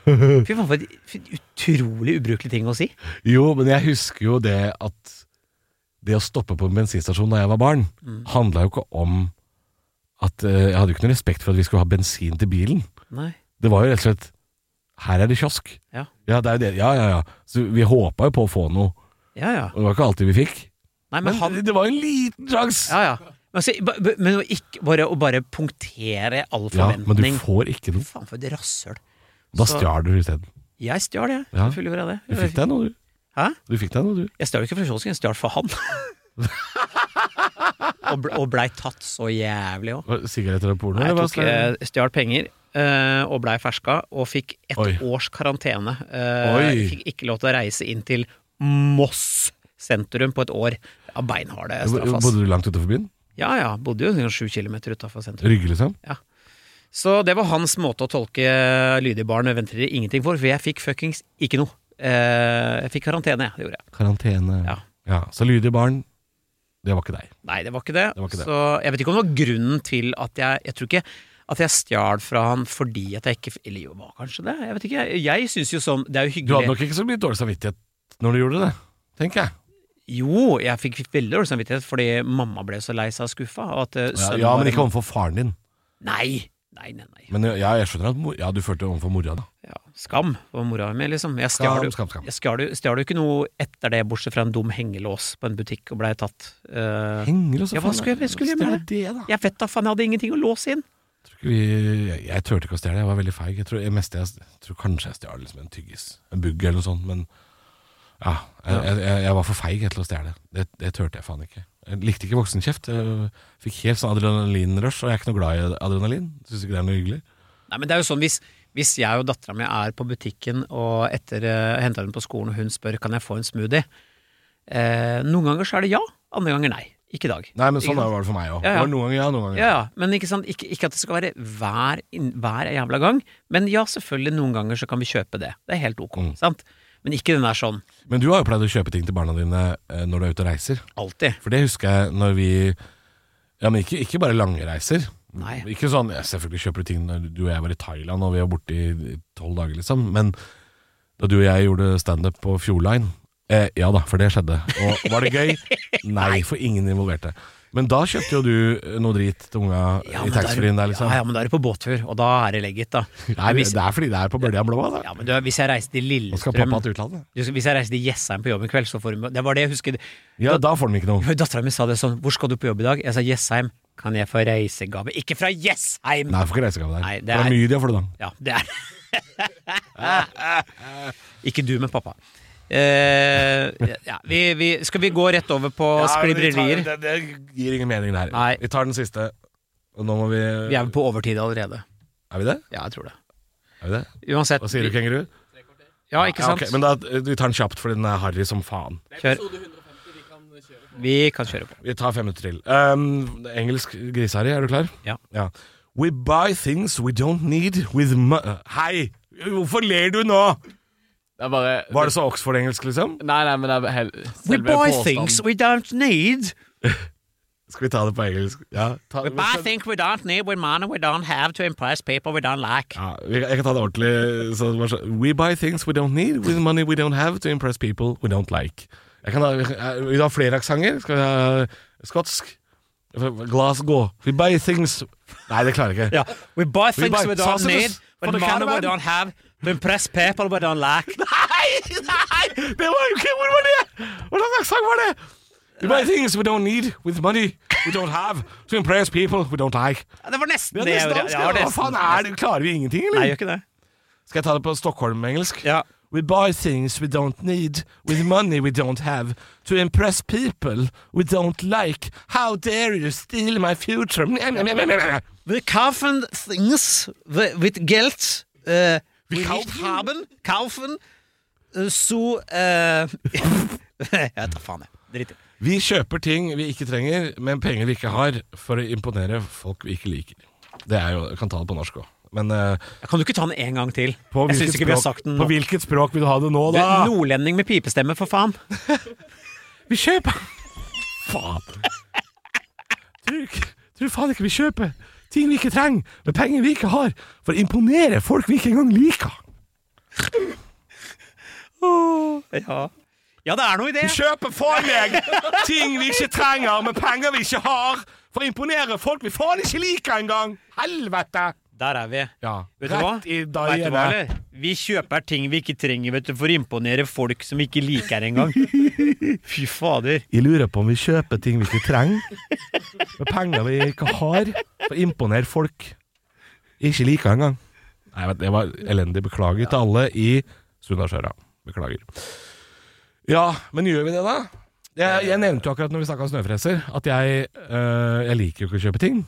[SPEAKER 3] Fy faen, for et utrolig ubrukelig ting å si.
[SPEAKER 2] Jo, men jeg husker jo det at det å stoppe på en bensinstasjon da jeg var barn,
[SPEAKER 3] Mm.
[SPEAKER 2] handla jo ikke om at eh, Jeg hadde jo ikke noe respekt for at vi skulle ha bensin til bilen.
[SPEAKER 3] Nei.
[SPEAKER 2] Det var jo rett og slett Her er det kiosk.
[SPEAKER 3] Ja.
[SPEAKER 2] Ja, det er jo det. Ja, ja, ja. Så vi håpa jo på å få noe.
[SPEAKER 3] Ja, ja.
[SPEAKER 2] Og det var ikke alltid vi fikk.
[SPEAKER 3] Nei, men
[SPEAKER 2] Men
[SPEAKER 3] han
[SPEAKER 2] det var en liten sjanse!
[SPEAKER 3] Ja, ja. Men, altså, men ikke, bare, å bare punktere all
[SPEAKER 2] Ja, men du får ikke noe.
[SPEAKER 3] Faen, for et rasshøl.
[SPEAKER 2] Da stjal du isteden.
[SPEAKER 3] Jeg stjal, jeg.
[SPEAKER 2] Ja.
[SPEAKER 3] Selvfølgelig gjorde jeg det.
[SPEAKER 2] Du fikk deg noe, du.
[SPEAKER 3] Hæ?
[SPEAKER 2] Du fikk deg noe, du.
[SPEAKER 3] Jeg stjal ikke fra kiosken, jeg stjal for han. og, ble, og blei tatt så jævlig òg.
[SPEAKER 2] Sigaretter og porno?
[SPEAKER 3] Jeg tok, eh, stjal penger Uh, og blei ferska, og fikk et
[SPEAKER 2] Oi.
[SPEAKER 3] års karantene.
[SPEAKER 2] Uh,
[SPEAKER 3] fikk ikke lov til å reise inn til Moss sentrum på et år. Ja, Beinharde straffas.
[SPEAKER 2] Bodde du langt utafor byen?
[SPEAKER 3] Ja ja, bodde jo sju kilometer utafor sentrum.
[SPEAKER 2] Rygge, liksom?
[SPEAKER 3] Så det var hans måte å tolke lydige barn venter de ingenting for, for jeg fikk fuckings ikke noe. Eh, jeg fikk karantene. Det gjorde jeg.
[SPEAKER 2] Karantene.
[SPEAKER 3] Ja.
[SPEAKER 2] ja. Så lydige barn, det var ikke deg.
[SPEAKER 3] Nei, det var ikke det.
[SPEAKER 2] Det var ikke det.
[SPEAKER 3] Så jeg vet ikke om det var grunnen til at jeg Jeg tror ikke at jeg stjal fra han fordi at jeg ikke Eller jo, var kanskje det? Jeg vet ikke. Jeg, jeg syns jo sånn Det er jo hyggelig.
[SPEAKER 2] Du hadde nok ikke så mye dårlig samvittighet når du gjorde det, tenker jeg.
[SPEAKER 3] Jo, jeg fikk veldig dårlig samvittighet fordi mamma ble så lei seg og skuffa. eh,
[SPEAKER 2] Ja, ja, men
[SPEAKER 3] en-
[SPEAKER 2] ikke overfor faren din.
[SPEAKER 3] Nei! Nei, nei, nei.
[SPEAKER 2] Men ja, jeg skjønner at mor, ja, du følte overfor mora, da.
[SPEAKER 3] Ja, skam var mora mi, liksom. Jeg stjal jo ikke noe etter det, bortsett fra en dum hengelås på en butikk og blei tatt.
[SPEAKER 2] Uh, hengelås?
[SPEAKER 3] Ja, hva skulle jeg- skulle jeg med
[SPEAKER 2] det, da?
[SPEAKER 3] jeg vet da faen, jeg hadde ingenting å låse inn.
[SPEAKER 2] Vi, jeg, jeg turte ikke å stjele, jeg var veldig feig. Jeg tror, jeg mest, jeg, tror kanskje jeg stjal liksom en tyggis, en bugg eller noe sånt, men Ja, jeg var for feig til å stjele. Det, det turte jeg faen ikke. Jeg likte ikke voksenkjeft. Jeg fikk helt sånn adrenalinrush, og jeg er ikke noe glad i adrenalin. Syns ikke det er noe hyggelig.
[SPEAKER 3] Nei, men det er jo sånn hvis, hvis jeg og dattera mi er på butikken og etter uh, henter henne på skolen, og hun spør kan jeg få en smoothie, eh, noen ganger så er det ja, andre ganger nei. Ikke i dag.
[SPEAKER 2] Nei, men sånn var det for meg òg.
[SPEAKER 3] Ja, ja.
[SPEAKER 2] Noen ganger ja, noen ganger
[SPEAKER 3] Ja, ja, men ikke, sant? Ikke, ikke at det skal være hver, hver jævla gang. Men ja, selvfølgelig, noen ganger så kan vi kjøpe det. Det er helt ok.
[SPEAKER 2] Mm.
[SPEAKER 3] Sant? Men ikke den der sånn
[SPEAKER 2] Men du har jo pleid å kjøpe ting til barna dine eh, når du er ute og reiser.
[SPEAKER 3] alltid.
[SPEAKER 2] For det husker jeg når vi Ja, men ikke, ikke bare lange reiser.
[SPEAKER 3] Nei.
[SPEAKER 2] Ikke sånn, ja, Selvfølgelig kjøper du ting når du og jeg var i Thailand og vi var borte i tolv dager, liksom. Men da du og jeg gjorde standup på Fjordline eh, Ja da, for det skjedde. Og var det gøy? Nei, for ingen involverte. Men da kjøpte jo du eh, noe drit til unga
[SPEAKER 3] Ja,
[SPEAKER 2] i
[SPEAKER 3] er
[SPEAKER 2] taxfree-en der, liksom.
[SPEAKER 3] Ja, ja, men da er du på båttur, og da er det legget, da.
[SPEAKER 2] Nei,
[SPEAKER 3] hvis,
[SPEAKER 2] det er fordi det er på Bølja Blå. Da.
[SPEAKER 3] ja, men du, hvis jeg reiser til Lillestrøm. Hvis jeg reiser til Jessheim på jobb i kveld, så får du Det var det jeg husket.
[SPEAKER 2] Ja, da får de ikke noe.
[SPEAKER 3] Dattera mi sa det sånn 'Hvor skal du på jobb i dag?' Jeg sa Jessheim. Kan jeg få reisegave? Ikke fra Jessheim!
[SPEAKER 2] Nei, jeg får ikke reisegave der.
[SPEAKER 3] Nei, det
[SPEAKER 2] det er
[SPEAKER 3] er-
[SPEAKER 2] mye de får du da.
[SPEAKER 3] Ja, det er Ikke du, men pappa. Eh, ja, vi, vi, skal vi gå rett over på sklibrerier?
[SPEAKER 2] Det, det gir ingen mening der.
[SPEAKER 3] Nei.
[SPEAKER 2] Vi tar den siste. Og nå må vi
[SPEAKER 3] Vi er på overtid allerede.
[SPEAKER 2] Er vi det?
[SPEAKER 3] Ja, jeg tror det.
[SPEAKER 2] Er vi det?
[SPEAKER 3] Uansett.
[SPEAKER 2] Hva sier du, kenguru?
[SPEAKER 3] Ja, ikke sant?
[SPEAKER 2] ok, men da, vi tar den kjapt, for den er harry som faen.
[SPEAKER 3] Kjør. Vi kan kjøre på.
[SPEAKER 2] Vi tar fem minutter til. Um, engelsk griseharry, er du klar?
[SPEAKER 3] Ja.
[SPEAKER 2] We buy things we don't need with mu... Hei! Hvorfor ler du nå?
[SPEAKER 1] Det er bare
[SPEAKER 2] Var det så Oxford-engelsk, liksom?
[SPEAKER 1] Nei, nei, men det er hel,
[SPEAKER 3] We buy
[SPEAKER 1] påstand.
[SPEAKER 3] things we don't need.
[SPEAKER 2] Skal vi ta det på engelsk? Ja, ta,
[SPEAKER 3] We buy things we don't need with money we don't have to impress people we don't like.
[SPEAKER 2] ja, jeg kan ta det ordentlig. Så we buy things we don't need with money we don't have to impress people we don't like. Jeg kan ha, vil du ha flere aksenter? Skal vi ha skotsk? Glasgow. We buy things Nei, det klarer jeg ikke.
[SPEAKER 3] Ja. We buy things
[SPEAKER 2] buy
[SPEAKER 3] we don't
[SPEAKER 2] sausages
[SPEAKER 3] need with money we don't have to impress people we don't like.
[SPEAKER 2] Nei! Nei! Det var jo ikke Hvor var det? Hva slags sang var det? We buy things we don't need with money we don't have to impress people we don't like.
[SPEAKER 3] Ja, det var nesten
[SPEAKER 2] Det
[SPEAKER 3] Ja,
[SPEAKER 2] nesten,
[SPEAKER 3] ja, nesten Hva
[SPEAKER 2] faen er det? Klarer vi ingenting, eller?
[SPEAKER 3] Nei, gjør ikke det.
[SPEAKER 2] Skal jeg ta det på Stockholm-engelsk?
[SPEAKER 3] Ja.
[SPEAKER 2] We buy things we don't need with money we don't have to impress people we don't like. How dare you steal my future?
[SPEAKER 3] We coven things wi- with Geld uh,
[SPEAKER 2] kaufen?
[SPEAKER 3] haben, kaufen, uh, so uh, Jeg tar faen, jeg. Drit i.
[SPEAKER 2] Vi kjøper ting vi ikke trenger, men penger vi ikke har, for å imponere folk vi ikke liker. Det er jo, Jeg kan ta det på norsk òg. Men uh,
[SPEAKER 3] Kan du ikke ta den en gang til?
[SPEAKER 2] på,
[SPEAKER 3] Jeg
[SPEAKER 2] hvilket
[SPEAKER 3] syns ikke vi har
[SPEAKER 2] språk,
[SPEAKER 3] sagt den
[SPEAKER 2] på
[SPEAKER 3] nå.
[SPEAKER 2] hvilket språk vil du ha det nå,
[SPEAKER 3] Du,
[SPEAKER 2] da?
[SPEAKER 3] Nordlending med pipestemme, for faen.
[SPEAKER 2] Vi kjøper Faen. Tror, ikke- tror du faen ikke vi kjøper ting vi ikke trenger, med penger vi ikke har, for å imponere folk vi ikke engang liker?
[SPEAKER 3] Ja. ja, det er noe i det.
[SPEAKER 2] Vi kjøper for meg ting vi ikke trenger, med penger vi ikke har, for å imponere folk vi faen ikke liker engang! Helvete!
[SPEAKER 3] Der er vi.
[SPEAKER 2] Ja,
[SPEAKER 3] Vet du hva?
[SPEAKER 2] I, i
[SPEAKER 3] Vet du hva, eller? Vi kjøper ting vi ikke trenger vet du, for å imponere folk som vi ikke liker engang. Fy fader.
[SPEAKER 2] Jeg lurer på om vi kjøper ting vi ikke trenger, med penger vi ikke har, for å imponere folk jeg ikke liker engang. Nei, vet, det var elendig. Beklager til alle i Sunnasjøra. Beklager. Ja, men gjør vi det, da? Jeg, jeg nevnte jo akkurat når vi snakka snøfreser, at jeg, øh, jeg liker jo ikke å kjøpe ting.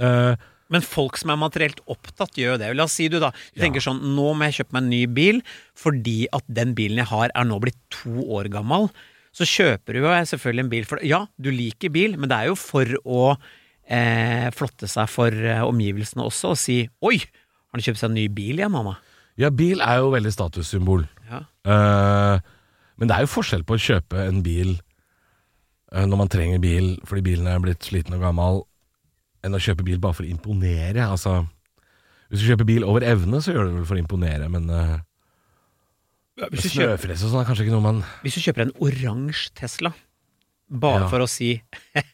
[SPEAKER 2] Uh,
[SPEAKER 3] Men folk som er materielt opptatt, gjør jo det. La oss si du da du
[SPEAKER 2] Ja.
[SPEAKER 3] tenker sånn Nå må jeg kjøpe meg en ny bil fordi at den bilen jeg har, er nå blitt to år gammel. Så kjøper du jo selvfølgelig en bil for Ja, du liker bil, men det er jo for å eh, flotte seg for eh, omgivelsene også, og si Oi, har han kjøpt seg en ny bil igjen, mamma?
[SPEAKER 2] ja, bil er jo veldig statussymbol.
[SPEAKER 3] Ja.
[SPEAKER 2] Eh, men det er jo forskjell på å kjøpe en bil eh, når man trenger bil fordi bilen er blitt sliten og gammel, enn å kjøpe bil bare for å imponere. Altså, hvis du kjøper bil over evne, så gjør du det vel for å imponere, men uh,
[SPEAKER 3] Hvis, du kjøper,
[SPEAKER 2] sånn er kanskje ikke noe man
[SPEAKER 3] hvis du kjøper en oransje Tesla, bare
[SPEAKER 2] Ja.
[SPEAKER 3] for å si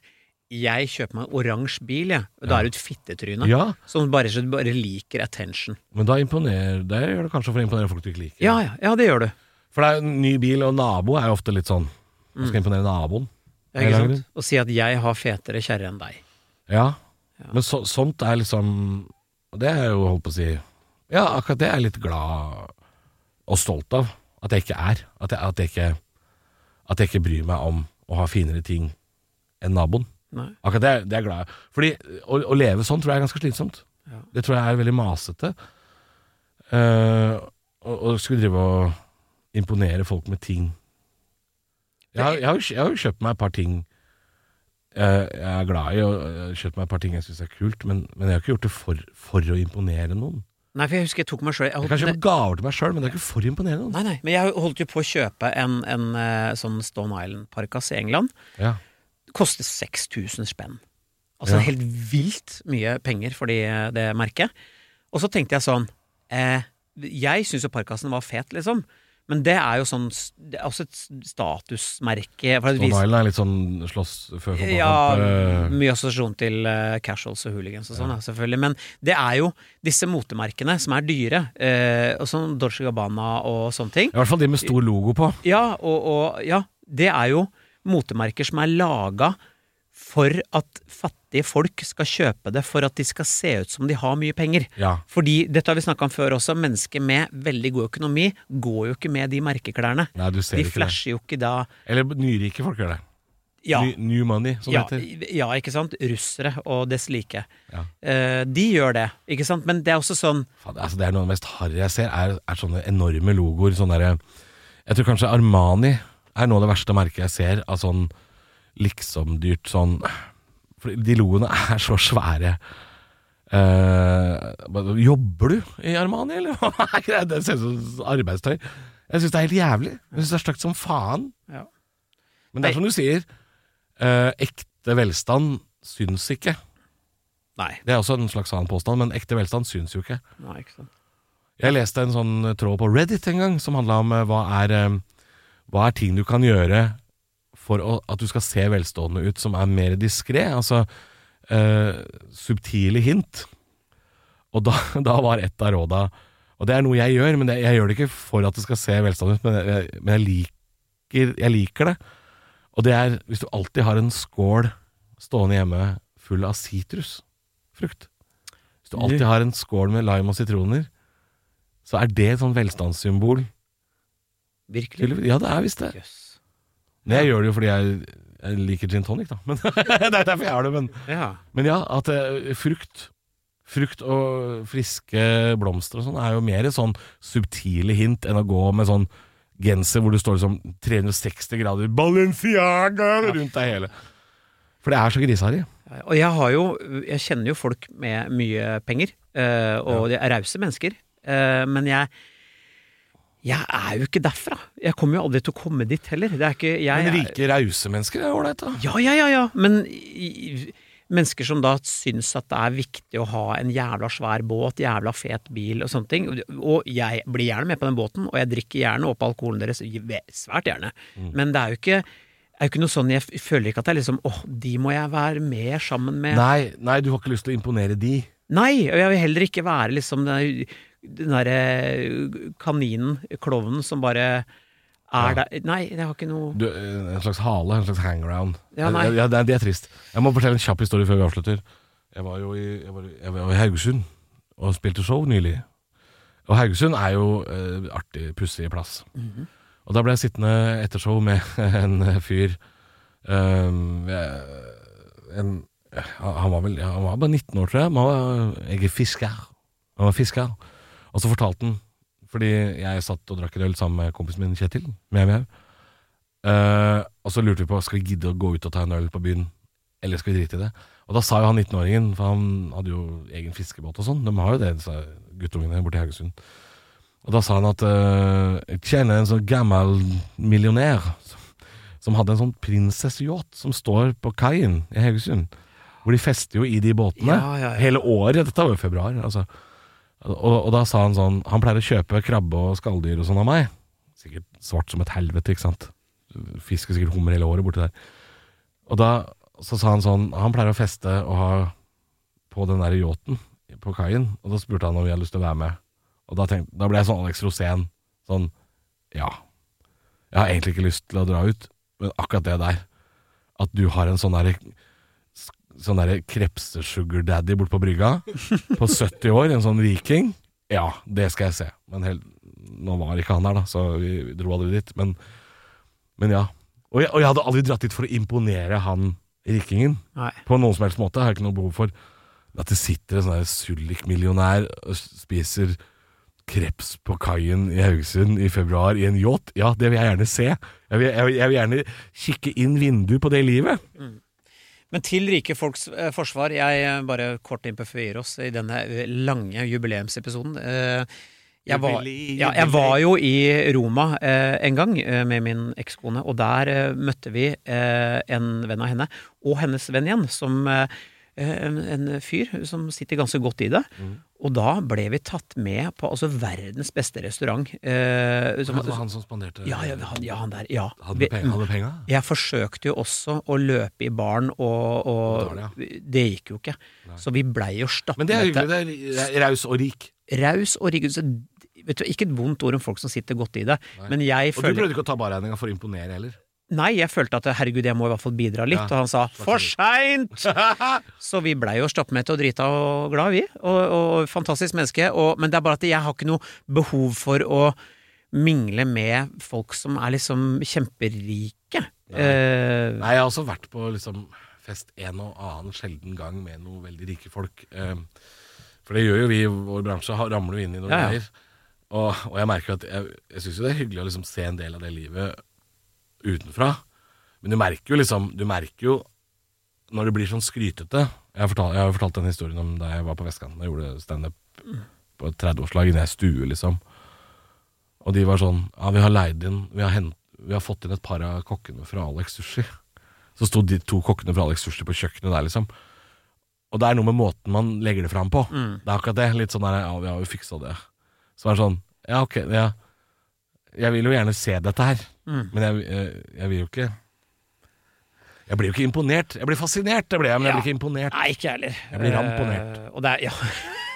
[SPEAKER 3] Jeg kjøper meg en oransje bil, jeg. Da er du et fittetryne.
[SPEAKER 2] Ja,
[SPEAKER 3] Som bare, du bare liker attention.
[SPEAKER 2] men da imponerer Det gjør du kanskje for å imponere folk du ikke liker.
[SPEAKER 3] Ja, ja, ja, det gjør du.
[SPEAKER 2] For det er en ny bil og nabo er jo ofte litt sånn Man skal imponere naboen.
[SPEAKER 3] Ja, ikke sant? Og si at 'jeg har fetere kjerre enn deg'.
[SPEAKER 2] Ja, men så, sånt er liksom Det er jo holdt på å si Ja, akkurat det er jeg litt glad og stolt av. At jeg ikke er. At jeg, at jeg ikke at jeg ikke bryr meg om å ha finere ting enn naboen.
[SPEAKER 3] Nei.
[SPEAKER 2] Akkurat det, det er jeg glad i. Fordi å, å leve sånn tror jeg er ganske slitsomt.
[SPEAKER 3] Ja.
[SPEAKER 2] Det tror jeg er veldig masete. Og, og skulle drive og imponere folk med ting. Jeg jeg har, jeg har jo kjøpt meg et par ting eh, jeg er glad i, å kjøpe meg et par ting jeg syns er kult, men, men jeg har ikke gjort det for, for å imponere noen.
[SPEAKER 3] Nei, for jeg husker jeg tok meg sjøl
[SPEAKER 2] Jeg kan kjøpe gaver til meg sjøl, men det er ikke for å imponere noen.
[SPEAKER 3] Nei, nei, men jeg holdt jo på å kjøpe en, en eh, sånn Stone Island-parkas i England.
[SPEAKER 2] Ja.
[SPEAKER 3] Koster 6000 spenn. Altså
[SPEAKER 2] Ja.
[SPEAKER 3] helt vilt mye penger for de, det merket. Og så tenkte jeg sånn eh, Jeg syns jo parkasen var fet, liksom. Men det er jo sånn Det er også et statusmerke. For
[SPEAKER 2] Stone Island er litt sånn slåss før fotballkamp. Ja,
[SPEAKER 3] mye assosiasjon til uh, casuals og hooligans og sånn, ja. selvfølgelig. Men det er jo disse motemerkene som er dyre, uh, og sånn Dolce Gabbana og sånne ting.
[SPEAKER 2] I hvert fall de med stor logo på.
[SPEAKER 3] Ja, og, og ja, det er jo motemerker som er laga for at fattige folk skal kjøpe det for at de skal se ut som de har mye penger.
[SPEAKER 2] Ja.
[SPEAKER 3] Fordi, dette har vi snakka om før også, mennesker med veldig god økonomi går jo ikke med de merkeklærne.
[SPEAKER 2] Nei, du ser
[SPEAKER 3] De
[SPEAKER 2] ikke det.
[SPEAKER 3] flasher jo ikke da
[SPEAKER 2] Eller nyrike folk gjør det.
[SPEAKER 3] Ja,
[SPEAKER 2] new money, som
[SPEAKER 3] ja,
[SPEAKER 2] det heter.
[SPEAKER 3] ja, ikke sant? Russere og dess like.
[SPEAKER 2] Ja.
[SPEAKER 3] Eh, de gjør det, ikke sant? Men det er også sånn
[SPEAKER 2] Faen, altså det er noe av det mest harry jeg ser, er, er sånne enorme logoer. Sånn derre Jeg tror kanskje Armani er noe av det verste merket jeg ser av sånn liksom-dyrt sånn For de logoene er så svære. Uh, jobber du i Armani, eller er? Det ser ut som arbeidstøy. Jeg syns det er helt jævlig. Jeg synes det er stygt som faen.
[SPEAKER 3] Ja.
[SPEAKER 2] Men det er som du sier, uh, ekte velstand syns ikke.
[SPEAKER 3] Nei.
[SPEAKER 2] Det er også en slags annen påstand, men ekte velstand syns jo ikke.
[SPEAKER 3] nei ikke sant.
[SPEAKER 2] Jeg leste en sånn tråd på Reddit en gang som handla om uh, hva er, hva er ting du kan gjøre for å, at du skal se velstående ut som er mer diskré. Altså eh, subtile hint. Og da, da var et av råda Og det er noe jeg gjør, men det, jeg gjør det ikke for at det skal se velstående ut, men jeg, men jeg, liker, jeg liker det. Og det er hvis du alltid har en skål stående hjemme full av sitrusfrukt. Hvis du alltid har en skål med lime og sitroner, så er det et sånn velstandssymbol.
[SPEAKER 3] Virkelig.
[SPEAKER 2] Ja, det er visst det.
[SPEAKER 3] Jøss.
[SPEAKER 2] Men jeg gjør det jo fordi jeg, jeg liker gin tonic, da. Men det er derfor jeg har det. Men,
[SPEAKER 3] Ja.
[SPEAKER 2] men ja, at eh, frukt Frukt og friske blomster og sånn er jo mer sånn subtile hint enn å gå med sånn genser hvor det står liksom 360 grader Balenciaga rundt deg hele. For det er så griseharry.
[SPEAKER 3] Og jeg har jo Jeg kjenner jo folk med mye penger, eh, og de er rause mennesker. eh, men jeg jeg er jo ikke derfra. Jeg kommer jo aldri til å komme dit heller. Det er ikke jeg,
[SPEAKER 2] Men rike, rause mennesker er ålreit, da.
[SPEAKER 3] Ja, ja, ja, ja. Men i, mennesker som da syns at det er viktig å ha en jævla svær båt, jævla fet bil og sånne ting. Og jeg blir gjerne med på den båten, og jeg drikker gjerne opp alkoholen deres. Svært gjerne.
[SPEAKER 2] Mm.
[SPEAKER 3] Men det er jo ikke er jo ikke noe sånn, Jeg føler ikke at det er liksom åh, de må jeg være med sammen med.
[SPEAKER 2] Nei, nei, du har ikke lyst til å imponere de.
[SPEAKER 3] Nei, og jeg vil heller ikke være liksom den, den derre kaninen, klovnen, som bare er
[SPEAKER 2] Ja.
[SPEAKER 3] der Nei, jeg har ikke noe
[SPEAKER 2] du eh, en slags hale, en slags hangaround.
[SPEAKER 3] Ja, nei.
[SPEAKER 2] Ja, det, er, det er trist. Jeg må fortelle en kjapp historie før vi avslutter. Jeg var jo i, jeg var, jeg var i Haugesund og spilte show nylig. Og Haugesund er jo eh, artig, pussig plass.
[SPEAKER 3] Mhm.
[SPEAKER 2] Og da ble jeg sittende etter show med en fyr um, en, Han var vel Han var bare 19 år, tror jeg. Men han var, jeg er fisker. Han var fisker. Og så fortalte han Fordi jeg satt og drakk en øl sammen med kompisen min Kjetil. mjau, mjau. Eh, og så lurte vi på Skal vi gidde å gå ut og ta en øl på byen, eller skal vi drite i det. Og da sa jo han 19-åringen, for han hadde jo egen fiskebåt og sånn, de har jo det, disse guttungene borte i Haugesund. Og da sa han at eh, jeg kjenner en sånn gammel millionær som, som hadde en sånn prinsesseyacht som står på kaien i Haugesund. Hvor de fester jo i de båtene
[SPEAKER 3] Ja, ja, ja.
[SPEAKER 2] hele året. Dette var jo februar. altså. Og, og da sa han sånn Han pleier å kjøpe krabbe og skalldyr og sånn av meg. Sikkert svart som et helvete, ikke sant. Fisker sikkert hummer hele året borti der. Og da så sa han sånn Han pleier å feste og ha på den der yachten på kaien. Og da spurte han om vi hadde lyst til å være med. Og da, tenkte, da ble jeg sånn Alex Rosén. Sånn Ja. Jeg har egentlig ikke lyst til å dra ut, men akkurat det der At du har en sånn derre Sånn derre krepsesugardaddy bort på brygga på 70 år, en sånn viking. Ja, det skal jeg se. Men hel, nå var ikke han der, da, så vi dro aldri dit. Men, men ja. Og jeg, og jeg hadde aldri dratt dit for å imponere han rikingen.
[SPEAKER 3] Nei.
[SPEAKER 2] På noen som helst måte. Jeg Har ikke noe behov for. At det sitter en sånn Sullik-millionær og spiser kreps på kaien i Haugesund i februar i en yacht, ja, det vil jeg gjerne se. Jeg vil, jeg vil, jeg vil gjerne kikke inn vinduet på det livet.
[SPEAKER 3] Men til rike folks eh, forsvar, jeg eh, bare kort interferer oss i denne eh, lange jubileumsepisoden. Eh, jeg var, ja, jeg var jo i Roma eh, en gang eh, med min ekskone, og der møtte vi en venn av henne, og hennes venn igjen, som en, en fyr som sitter ganske godt i det.
[SPEAKER 2] Mm.
[SPEAKER 3] Og da ble vi tatt med på altså verdens beste restaurant. Eh, som,
[SPEAKER 2] Det var han som spanderte
[SPEAKER 3] ja, ja, han, ja, han der. Ja.
[SPEAKER 2] Hadde
[SPEAKER 3] du
[SPEAKER 2] penga?
[SPEAKER 3] Jeg forsøkte jo også å løpe i baren, og, og
[SPEAKER 2] Det
[SPEAKER 3] det gikk jo ikke. Så vi blei jo stappmette.
[SPEAKER 2] Men det er hyggelig. Det er raus og rik.
[SPEAKER 3] Raus og rik. så Vet du, ikke et vondt ord om folk som sitter godt i det, men jeg
[SPEAKER 2] Og du prøvde ikke å ta barregninga for å imponere heller?
[SPEAKER 3] Nei, jeg følte at herregud, jeg må i hvert fall bidra litt,
[SPEAKER 2] Ja,
[SPEAKER 3] og han sa for seint! Så vi blei jo stappmette og drita og glad, vi. Og, og fantastisk menneske. Og, men det er bare at jeg har ikke noe behov for å mingle med folk som er liksom kjemperike. Eh,
[SPEAKER 2] Nei, jeg har også vært på liksom fest en og annen sjelden gang med noen veldig rike folk. Uh, For det gjør jo vi i vår bransje, ramler jo inn i noen
[SPEAKER 3] Ja, ja.
[SPEAKER 2] greier. Og, og jeg merker at jeg, jeg syns jo det er hyggelig å liksom se en del av det livet utenfra. Men du merker jo liksom Du merker jo når det blir sånn skrytete Jeg har fortalt, jeg har fortalt den historien om da jeg var på vestkanten og gjorde standup på et 30-årslag inne i ei stue, liksom. Og de var sånn Ja, vi har leid inn Vi har, hent, vi har fått inn et par av kokkene fra Alex Sushi. Så sto de to kokkene fra Alex Sushi på kjøkkenet der, liksom. Og det er noe med måten man legger det fram på. Det er akkurat det. Litt sånn der Ja, vi har jo fiksa det. Så er det sånn Ja, ok. Ja. Jeg vil jo gjerne se dette her, men jeg, jeg, jeg vil jo ikke Jeg blir jo ikke imponert. Jeg blir fascinert, det ble jeg, men jeg
[SPEAKER 3] Ja.
[SPEAKER 2] blir ikke imponert.
[SPEAKER 3] Nei, ikke jeg heller.
[SPEAKER 2] Jeg blir ramponert.
[SPEAKER 3] Eh, og det er Ja.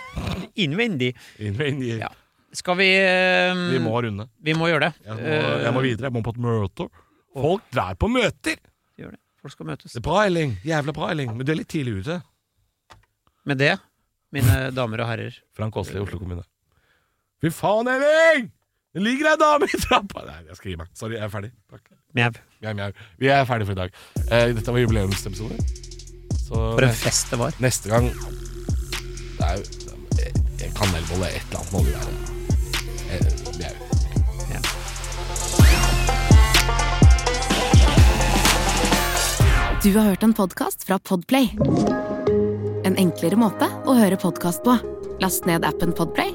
[SPEAKER 3] Innvendig.
[SPEAKER 2] Innvendig.
[SPEAKER 3] Ja. Skal vi eh,
[SPEAKER 2] Vi må runde.
[SPEAKER 3] Vi må gjøre det.
[SPEAKER 2] Jeg må, jeg må videre. Jeg må på et møte. Folk drar på møter!
[SPEAKER 3] Eh, gjør det. Folk skal møtes.
[SPEAKER 2] Det er bra, Elling. Jævla bra, Elling. Men du er litt tidlig ute.
[SPEAKER 3] Med det, mine damer og herrer
[SPEAKER 2] Frank Åsli, Oslo kommune. Fy faen, Elling! Det ligger ei dame i trappa Nei, jeg skal gi meg. Sorry, jeg er ferdig. Takk.
[SPEAKER 3] Mjau.
[SPEAKER 2] Mjau, mjau. Vi er ferdige for i dag. Eh, dette var jubileumsepisode.
[SPEAKER 3] For en fest det var.
[SPEAKER 2] neste gang Det er jo Kanelbolle, et eller annet må det være. Eh, Mjau.
[SPEAKER 4] Du har hørt en podcast fra Podplay. En enklere måte å høre podcast på. Last ned appen Podplay,